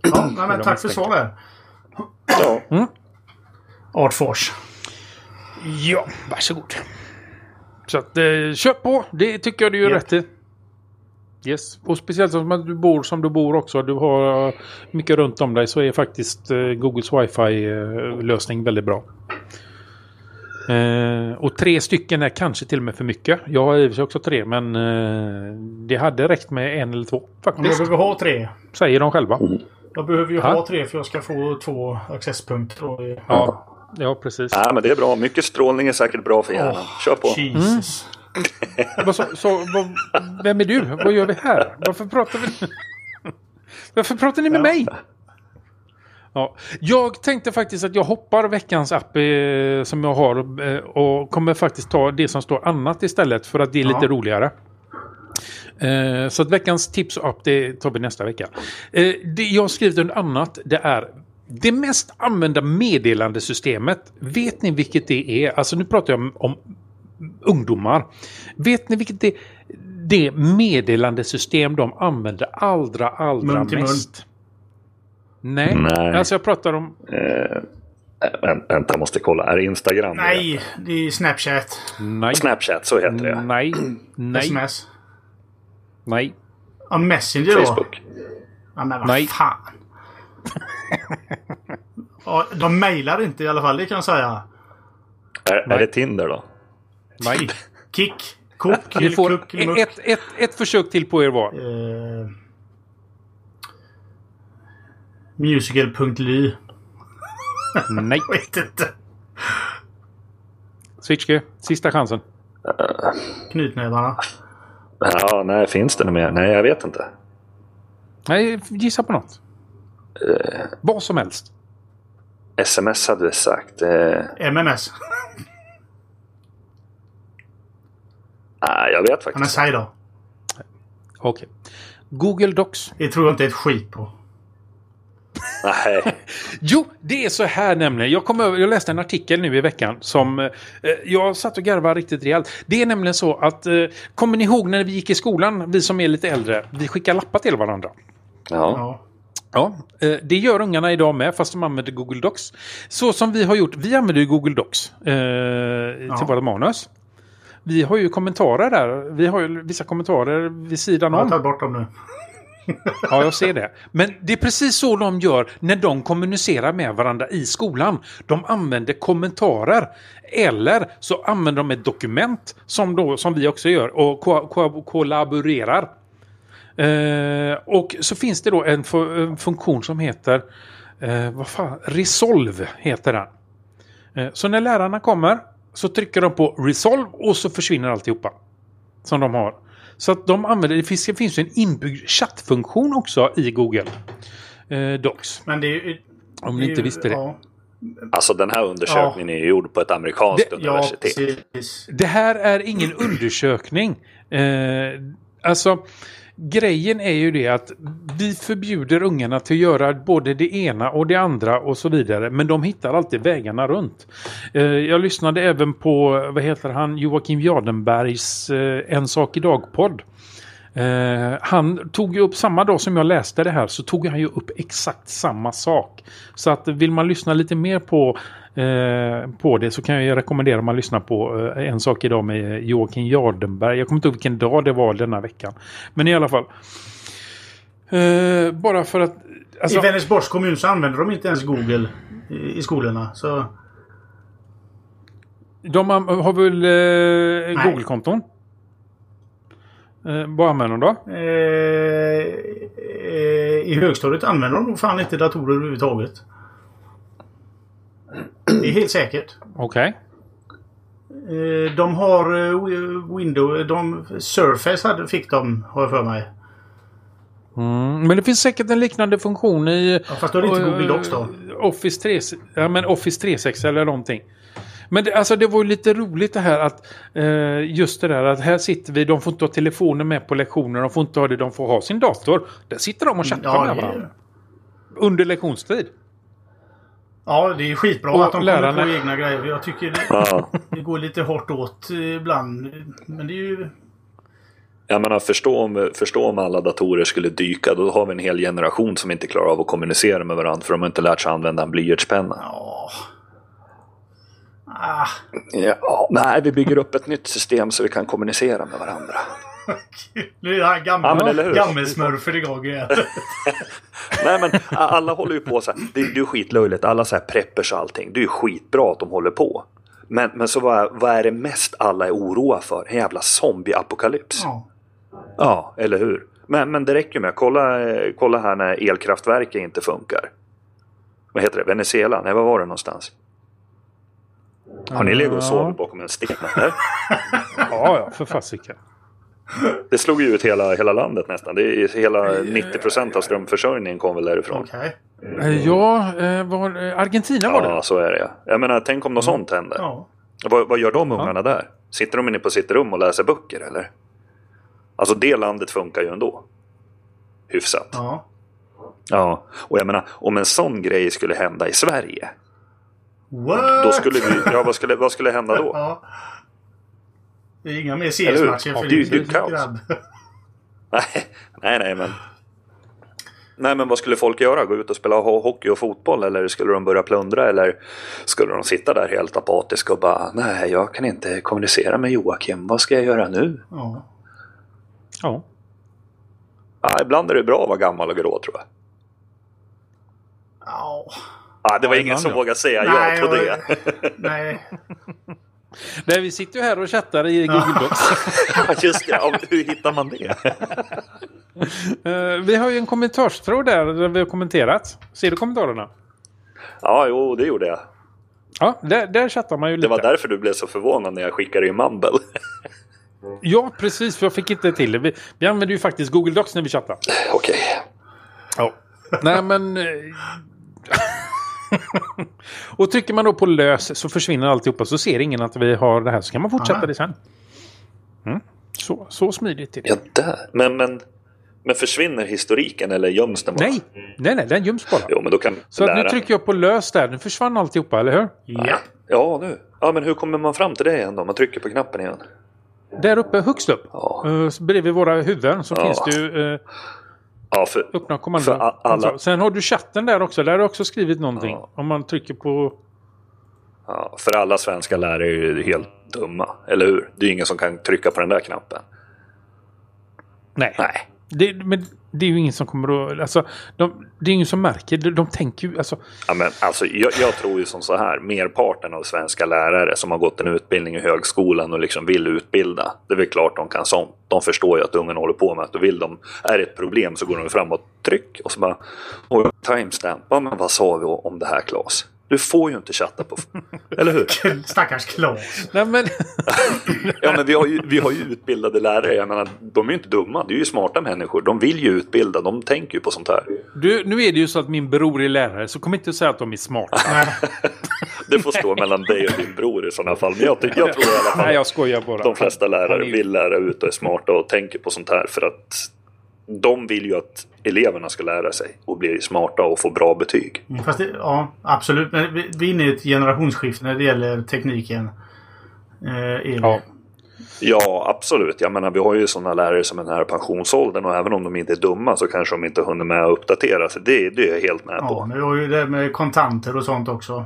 S1: Ja, nej, men tack för svaret.
S3: Ja.
S1: Artfors.
S2: Ja, varsågod. Så att, eh, köp på. Det tycker jag du gör
S1: Japp.
S2: rätt i. Yes. Och speciellt som att du bor som du bor också. Du har eh, mycket runt om dig så är faktiskt eh, Googles wifi-lösning väldigt bra. Eh, och tre stycken är kanske till och med för mycket. Jag har i och för sig också tre men eh, det hade räckt med en eller två
S1: Om jag
S2: faktiskt.
S1: behöver ha tre.
S2: Säger de själva.
S1: Jag behöver ju
S2: Ja.
S1: ha tre för jag ska få två accesspunkter. Och...
S2: Ja, ja precis.
S3: Nej, men det är bra. Mycket strålning är säkert bra för hjärnan. Kör på.
S1: Jesus.
S2: Vad så, så, vad, vem är du? Vad gör vi här? Varför pratar vi... Varför pratar ni med
S1: Ja.
S2: mig? Ja, jag tänkte faktiskt att jag hoppar veckans app eh, som jag har eh, och kommer faktiskt ta det som står annat istället för att det är lite
S1: Ja.
S2: roligare. Eh, så att veckans tips och app det tar vi nästa vecka. Eh, det jag har skrivit under annat det är det mest använda meddelandesystemet. Vet ni vilket det är? Alltså nu pratar jag om, om ungdomar. Vet ni vilket det, det meddelandesystem de använder allra, allra mest? Nej.
S3: Nej.
S2: alltså jag pratar om...
S3: Eh, vä- vänta, jag måste kolla. Är det Instagram?
S1: Nej, det är Snapchat.
S2: Nej.
S3: Snapchat, så heter det.
S2: Nej. Nej.
S1: Sms.
S2: Nej.
S1: Ja, Messenger då.
S3: Facebook.
S1: Ja, men vad
S2: Nej.
S1: fan. ja, de mejlar inte i alla fall, det kan jag säga.
S3: Är, är det Tinder då?
S2: Nej.
S1: Kick. Kok.
S2: Ni får
S1: kuck,
S2: ett, ett, ett försök till på er var.
S1: Eh, musical.ly.
S2: Nej.
S1: Jag vet inte.
S2: Switchke, sista chansen.
S1: Knytnävarna.
S3: Ja, nej, finns det något mer? Nej, jag vet inte.
S2: Nej, gissa på något.
S3: Eh.
S2: Vad som helst.
S3: SMS hade vi sagt. Eh,
S1: MMS.
S3: nej, jag vet
S1: Ja, men
S3: faktiskt
S1: säg då.
S2: Okej. Google Docs.
S1: Det tror jag inte ett skit på.
S3: Nej.
S2: Jo, det är så här nämligen. Jag, kom över, jag läste en artikel nu i veckan som eh, jag satt och garvade riktigt rejält. Det är nämligen så att, eh, kommer ni ihåg när vi gick i skolan, vi som är lite äldre, vi skickar lappar till varandra.
S3: Ja.
S1: Ja.
S2: Ja, eh, det gör ungarna idag med fast de använder Google Docs. Så som vi har gjort, vi använder ju Google Docs eh, till våra manus. Vi har ju kommentarer där. Vi har ju vissa kommentarer vid sidan
S1: Jag
S2: om.
S1: tagit bort dem nu.
S2: Ja, jag ser det. Men det är precis så de gör när de kommunicerar med varandra i skolan. De använder kommentarer. Eller så använder de ett dokument som, då, som vi också gör och ko ko kollaborerar. Eh, och så finns det då en, fu- en funktion som heter eh, vad fan? Resolve heter den. Eh, så när lärarna kommer så trycker de på Resolve och så försvinner alltihopa. Som de har. Så att de använder, det finns, det finns ju en inbyggd chattfunktion också i Google eh, Docs.
S1: Men det är ju...
S2: Om ni
S1: är
S2: inte
S1: ju-
S2: visste det.
S1: Ja,
S3: Alltså den här undersökningen är ju gjord på ett amerikanskt
S2: Det-
S1: ja
S3: universitet.
S1: precis.
S2: Det här är ingen undersökning. Eh, alltså, grejen är ju det att vi förbjuder ungarna till att göra både det ena och det andra och så vidare. Men de hittar alltid vägarna runt. Eh, jag lyssnade även på, vad heter han, Joakim Jardenbergs eh, En sak idag-podd. Eh, han tog ju upp samma dag som jag läste det här så tog han ju upp exakt samma sak. Så att vill man lyssna lite mer på, eh, på det så kan jag rekommendera att man lyssnar på eh, En sak idag med Joakim Jardenberg. Jag kommer inte ihåg vilken dag det var denna veckan. Men i alla fall. Eh, bara för att... Alltså,
S1: I Vänersborgs kommun så använder de inte ens Google i, i skolorna. Så
S2: de har väl eh, Google-konton? Eh, vad använder de då?
S1: eh, eh, i högstadiet använder de nog fan inte datorer överhuvudtaget. Det är helt säkert.
S2: Okej.
S1: Eh, de har eh, Wi- Windows... De, Surface hade, fick de, har jag för mig.
S2: Mm, men det finns säkert en liknande funktion i...
S1: Ja, fast då är det inte Google Docs då.
S2: Office 3, ja, men Office 360 eller någonting. Men det, alltså det var ju lite roligt det här att eh, just det där att här sitter vi, de får inte ha telefonen med på lektionen, de får inte ha det, de får ha sin dator. Där sitter de och chattar
S1: Ja,
S2: med varandra. Under lektionstid.
S1: ja, det är skitbra
S2: Och
S1: att de
S2: lärarna-
S1: kommer på egna grejer. Jag tycker det,
S3: Ja.
S1: det går lite hårt åt ibland. Men det är ju...
S3: Jag menar, förstå om, förstå om alla datorer skulle dyka. Då har vi en hel generation som inte klarar av att kommunicera med varandra för de har inte lärt sig använda en blyertspenna.
S1: Ja... Ah,
S3: Ja, nej, vi bygger upp ett nytt system så vi kan kommunicera med varandra.
S1: nu är här gamla,
S3: Ja,
S1: gammelsmurfen igång igen.
S3: Nej, men alla håller ju på så här. Det, det är skitlöjligt. Alla så här preppers och allting. Det är ju skitbra att de håller på. Men, men så vad, vad är det mest alla är oroa för? En jävla zombieapokalyps.
S1: Ja.
S3: Ja, eller hur? Men, men det räcker med. Kolla, eh, kolla här när elkraftverket inte funkar. Vad heter det? Venezuela? Nej, var var det någonstans? Har ni legat och sovit bakom en sten eller?
S2: Ja, ja, för fasiken.
S3: Det slog ju ut hela, hela landet nästan. Det är hela 90% av strömförsörjningen kom väl därifrån.
S1: Okej.
S2: Eh, Ja, eh, var, eh, Argentina var det.
S3: Ja, så är det ja. Jag menar, tänk om något sånt händer.
S1: Ja.
S3: Vad, vad gör de ungarna där? Sitter de inne på sitt rum och läser böcker eller? Alltså det landet funkar ju ändå. Hyfsat.
S1: Ja.
S3: Ja, och jag menar om en sån grej skulle hända i Sverige.
S1: What?
S3: Då skulle vi, ja vad skulle, vad skulle hända då?
S1: Ja. Det är inga mer? CS-matcher
S3: Ja,
S1: för
S3: det det är ju kaos.
S1: grabb.
S3: Nej, nej, nej men. Nej men vad skulle folk göra? Gå ut och spela ho- hockey och fotboll? Eller skulle de börja plundra? Eller skulle de sitta där helt apatiska och bara Nej, jag kan inte kommunicera med Joakim. Vad ska jag göra nu?
S1: Ja.
S2: Ja.
S3: Ja, ibland är det bra att vara gammal och grå tror jag.
S1: Ja.
S3: Ah, det var ingen som vågade säga
S1: Nej,
S3: ja på
S1: jag-
S3: det.
S1: Nej.
S2: Nej, vi sitter ju här och chattar i Google Docs.
S3: Just det, ja, hur hittar man det?
S2: Eh, vi har ju en kommentarstråd där, där vi har kommenterat. Ser du kommentarerna?
S3: Ja, jo, det gjorde jag.
S2: Ja, där, där chattar man ju lite.
S3: Det var därför du blev så förvånad när jag skickade i Mumble.
S2: Ja, precis. För jag fick inte till det. Vi, vi använder ju faktiskt Google Docs när vi chattar.
S3: Okej.
S2: Ja. Nej, men... eh, och trycker man då på lös så försvinner alltihopa. Så ser ingen att vi har det här. Så kan man fortsätta
S1: Aha.
S2: det sen. Mm. Så, så smidigt är det.
S3: Ja, där. Men, men, men försvinner historiken eller göms den bara?
S2: Nej, nej, nej, den göms bara.
S3: Jo, men då kan
S2: Så att nu trycker jag på lös där. Nu försvann alltihopa, eller hur?
S1: Ja.
S3: Ja, nu. Ja, men hur kommer man fram till det igen då? Man trycker på knappen igen.
S2: Där uppe, högst upp.
S3: Ja.
S2: Uh, bredvid våra huvuden så
S3: Ja.
S2: finns det ju... eh,
S3: Ja, för,
S2: Öppna kommando.
S3: för a- alla,
S2: Sen har du chatten där också. Där har du också skrivit någonting.
S3: Ja.
S2: Om man trycker på...
S3: ja, för alla svenska lärare är ju helt dumma, eller hur? Det är ingen som kan trycka på den där knappen.
S2: Nej.
S3: Nej.
S2: Det, men det är ju ingen som kommer att... Alltså, de, det är ingen som märker. De, de tänker ju... Alltså,
S3: Ja, men alltså, jag, jag tror ju som så här, merparten av svenska lärare som har gått en utbildning i högskolan och liksom vill utbilda, det är väl klart de kan sånt. De förstår ju att ungen håller på med att och vill de, är det ett problem så går de fram och tryck och så bara, oj, timestamp, ja, men vad sa vi om det här Claes? Du får ju inte chatta på... Eller hur?
S1: Stackars Klas.
S2: nej men...
S3: Ja, men vi har, ju, vi har ju utbildade lärare. Jag menar, de är ju inte dumma. Det är ju smarta människor. De vill ju utbilda. De tänker ju på sånt här.
S2: Du, nu är det ju så att min bror är lärare, så kom inte att säga att de är smarta.
S3: Det får stå mellan dig och din bror i sådana fall. Men jag, jag tror i alla fall
S2: Nej, jag skojar bara.
S3: de flesta lärare vill lära ut och är smarta och tänker på sånt här. För att de vill ju att eleverna ska lära sig och bli smarta och få bra betyg.
S1: Mm, Fast det, ja, absolut. Men vi, vi är inne i ett generationsskifte när det gäller tekniken. Eh.
S2: Ja.
S3: Ja, absolut. Jag menar, vi har ju sådana lärare som är den här pensionsåldern och även om de inte är dumma så kanske de inte hunnit med att uppdatera sig. Det, det är jag helt med
S1: Ja,
S3: på.
S1: men vi har ju det med kontanter och sånt också.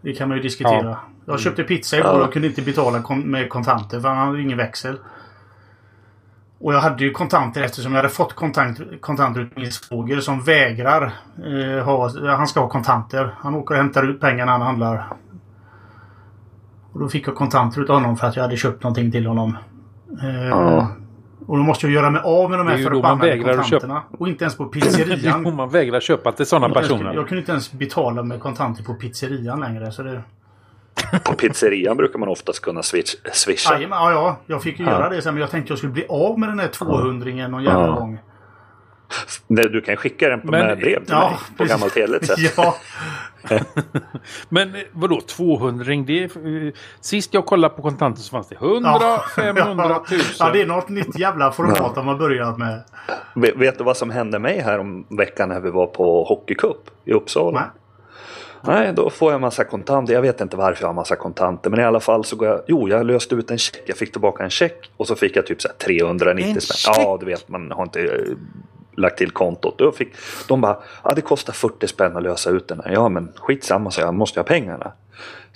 S1: Det kan man ju diskutera. Jag köpte pizza igår
S3: Ja.
S1: och kunde inte betala kon- med kontanter för han hade ingen växel. Och jag hade ju kontanter eftersom jag hade fått kontant, kontanter ut min svåger som vägrar eh, ha... Han ska ha kontanter. Han åker och hämtar ut pengar när han handlar. Och då fick jag kontanter utav honom för att jag hade köpt någonting till honom. Eh,
S3: Ja.
S1: Och då måste jag göra mig av med de här
S2: ju då man
S1: förbannade
S2: vägrar att
S1: kontanterna. Och inte ens på
S2: Det är
S1: pizzerian.
S2: man vägrar köpa till sådana
S1: Jag
S2: personer.
S1: Jag kunde inte ens betala med kontanter på pizzerian längre. Så det...
S3: På pizzerian brukar man oftast kunna switch, swisha.
S1: Jajamän, ja, ja, jag fick ju
S3: Ja.
S1: göra det sen. Men jag tänkte jag skulle bli av med den här 200 någon jävla
S3: Ja.
S1: gång.
S3: Nej, Du kan skicka den på
S2: Men-
S3: med brev till
S1: Ja,
S3: mig på
S1: precis.
S3: gammalt hederligt sätt.
S1: Ja,
S2: Men eh, vadå 200 ring? Det är, eh, sist jag kollade på kontanter så fanns det 100,
S1: ja.
S2: 500, 1000.
S1: Ja, det är något nytt jävla format de har börjat med.
S3: Vet, vet du vad som hände mig här om veckan när vi var på hockeycup i Uppsala?
S1: Nej.
S3: Nej, då får jag massa kontanter. Jag vet inte varför jag har massa kontanter. Men i alla fall så går jag... Jo, jag löste ut en check. Jag fick tillbaka en check. Och så fick jag typ så här 390
S2: En
S3: spänn. Ja, du vet, man har inte eh, lagt till kontot. Då fick, de bara, ja det kostar 40 spänn att lösa ut den här. Ja, men skitsamma så jag måste ha pengarna.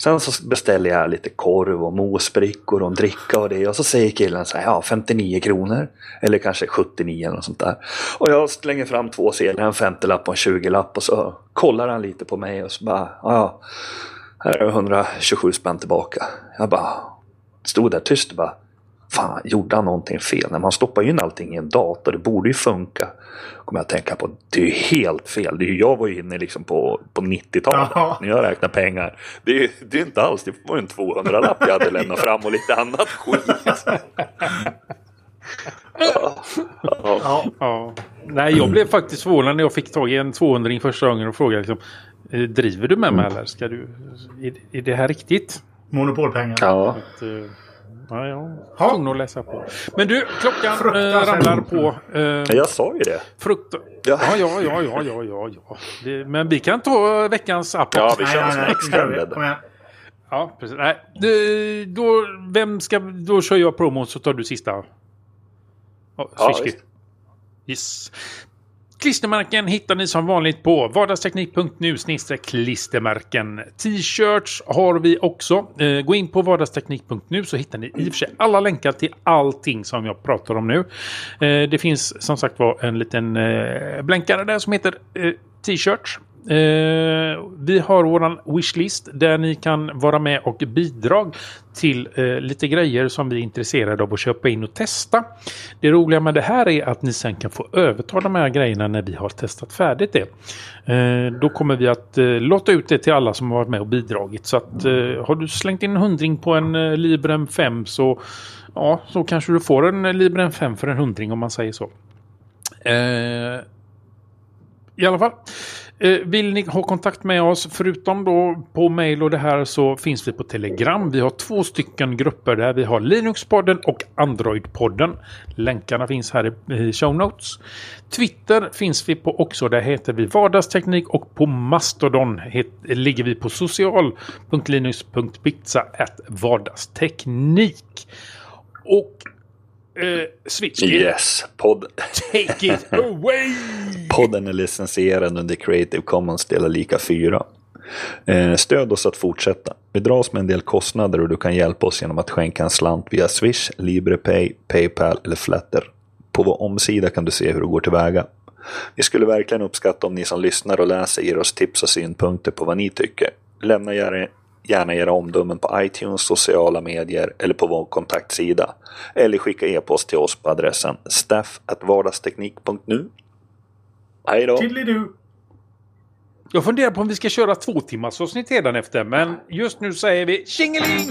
S3: Sen så beställer jag lite korv och mosbrickor och en dricka och det. Och så säger killen så här, ja 59 kronor. Eller kanske 79 eller något sånt där. Och jag slänger fram två sedlar, en 50-lapp och en 20-lapp. Och så kollar han lite på mig och så bara, ja, här är 127 spänn tillbaka. Jag bara, stod där tyst och bara, fan, gjorde han någonting fel? När man stoppar in allting i en dator, det borde ju funka. Kommer jag att tänka på, det är ju helt fel. Det är ju, jag var ju inne liksom på, på 90-talet
S1: Ja.
S3: när jag räknar pengar. Det är, det är inte alls, det var ju en 200-lapp jag hade lämnat fram och lite annat skit. Ja, ja.
S1: Ja,
S2: Ja. Nej, jag blev faktiskt förvånad när jag fick tag i en 200 första gången och frågade liksom, eh, driver du med mig eller ska du, är, är det här riktigt?
S1: monopolpengar.
S3: ja.
S2: Att, eh, ja, jag tvungen att läsa på. Men du, klockan eh, ramlar på. Eh,
S3: Jag sa ju det.
S2: frukt...
S3: Ja.
S2: Ja, ja, ja, ja, ja, ja. Det, men vi kan ta eh, veckans app.
S3: Ja, vi kör
S1: nej.
S3: extended.
S2: Ja, precis. Nej, då, vem ska, då kör jag promon så tar du sista. Ja,
S3: Ja,
S2: yes. Klistermärken hittar ni som vanligt på vardagsteknik.nu klistermärken. T-shirts har vi också. Eh, gå in på vardagsteknik.nu så hittar ni i och för sig alla länkar till allting som jag pratar om nu. Eh, det finns som sagt var en liten eh, blänkare där som heter T-shirts. Eh, vi har våran wishlist där ni kan vara med och bidra till eh, lite grejer som vi är intresserade av att köpa in och testa. Det roliga med det här är att ni sen kan få överta de här grejerna när vi har testat färdigt det. Eh, då kommer vi att eh, låta ut det till alla som har varit med och bidragit. Så att eh, har du slängt in en hundring på en eh, Librem 5 så ja, så kanske du får en eh, Librem 5 för en hundring om man säger så. Eh, i alla fall. Eh, vill ni ha kontakt med oss, förutom då på mail och det här, så finns vi på Telegram. Vi har två stycken grupper där. Vi har Linuxpodden och Androidpodden. Länkarna finns här i, show notes. Twitter finns vi på också. Där heter vi Vardagsteknik och på Mastodon heter, ligger vi på social.linux.pizza vardagsteknik. Och Uh, Switch.
S3: Yes. Podd...
S2: Take it away!
S3: Podden är licensierad under Creative Commons delar lika 4. Eh, stöd oss att fortsätta. Vi dras med en del kostnader och du kan hjälpa oss genom att skänka en slant via Swish, LibrePay, Paypal eller Flatter. På vår omsida kan du se hur du går tillväga. Vi skulle verkligen uppskatta om ni som lyssnar och läser ger oss tips och synpunkter på vad ni tycker. Lämna gärna era omdömen på iTunes, sociala medier eller på vår kontaktsida. Eller skicka e-post till oss på adressen staff.vardagsteknik.nu. Hej då!
S1: Tiddly-doo!
S2: Jag funderar på om vi ska köra två timmars avsnitt efter, men just nu säger vi tjingeling!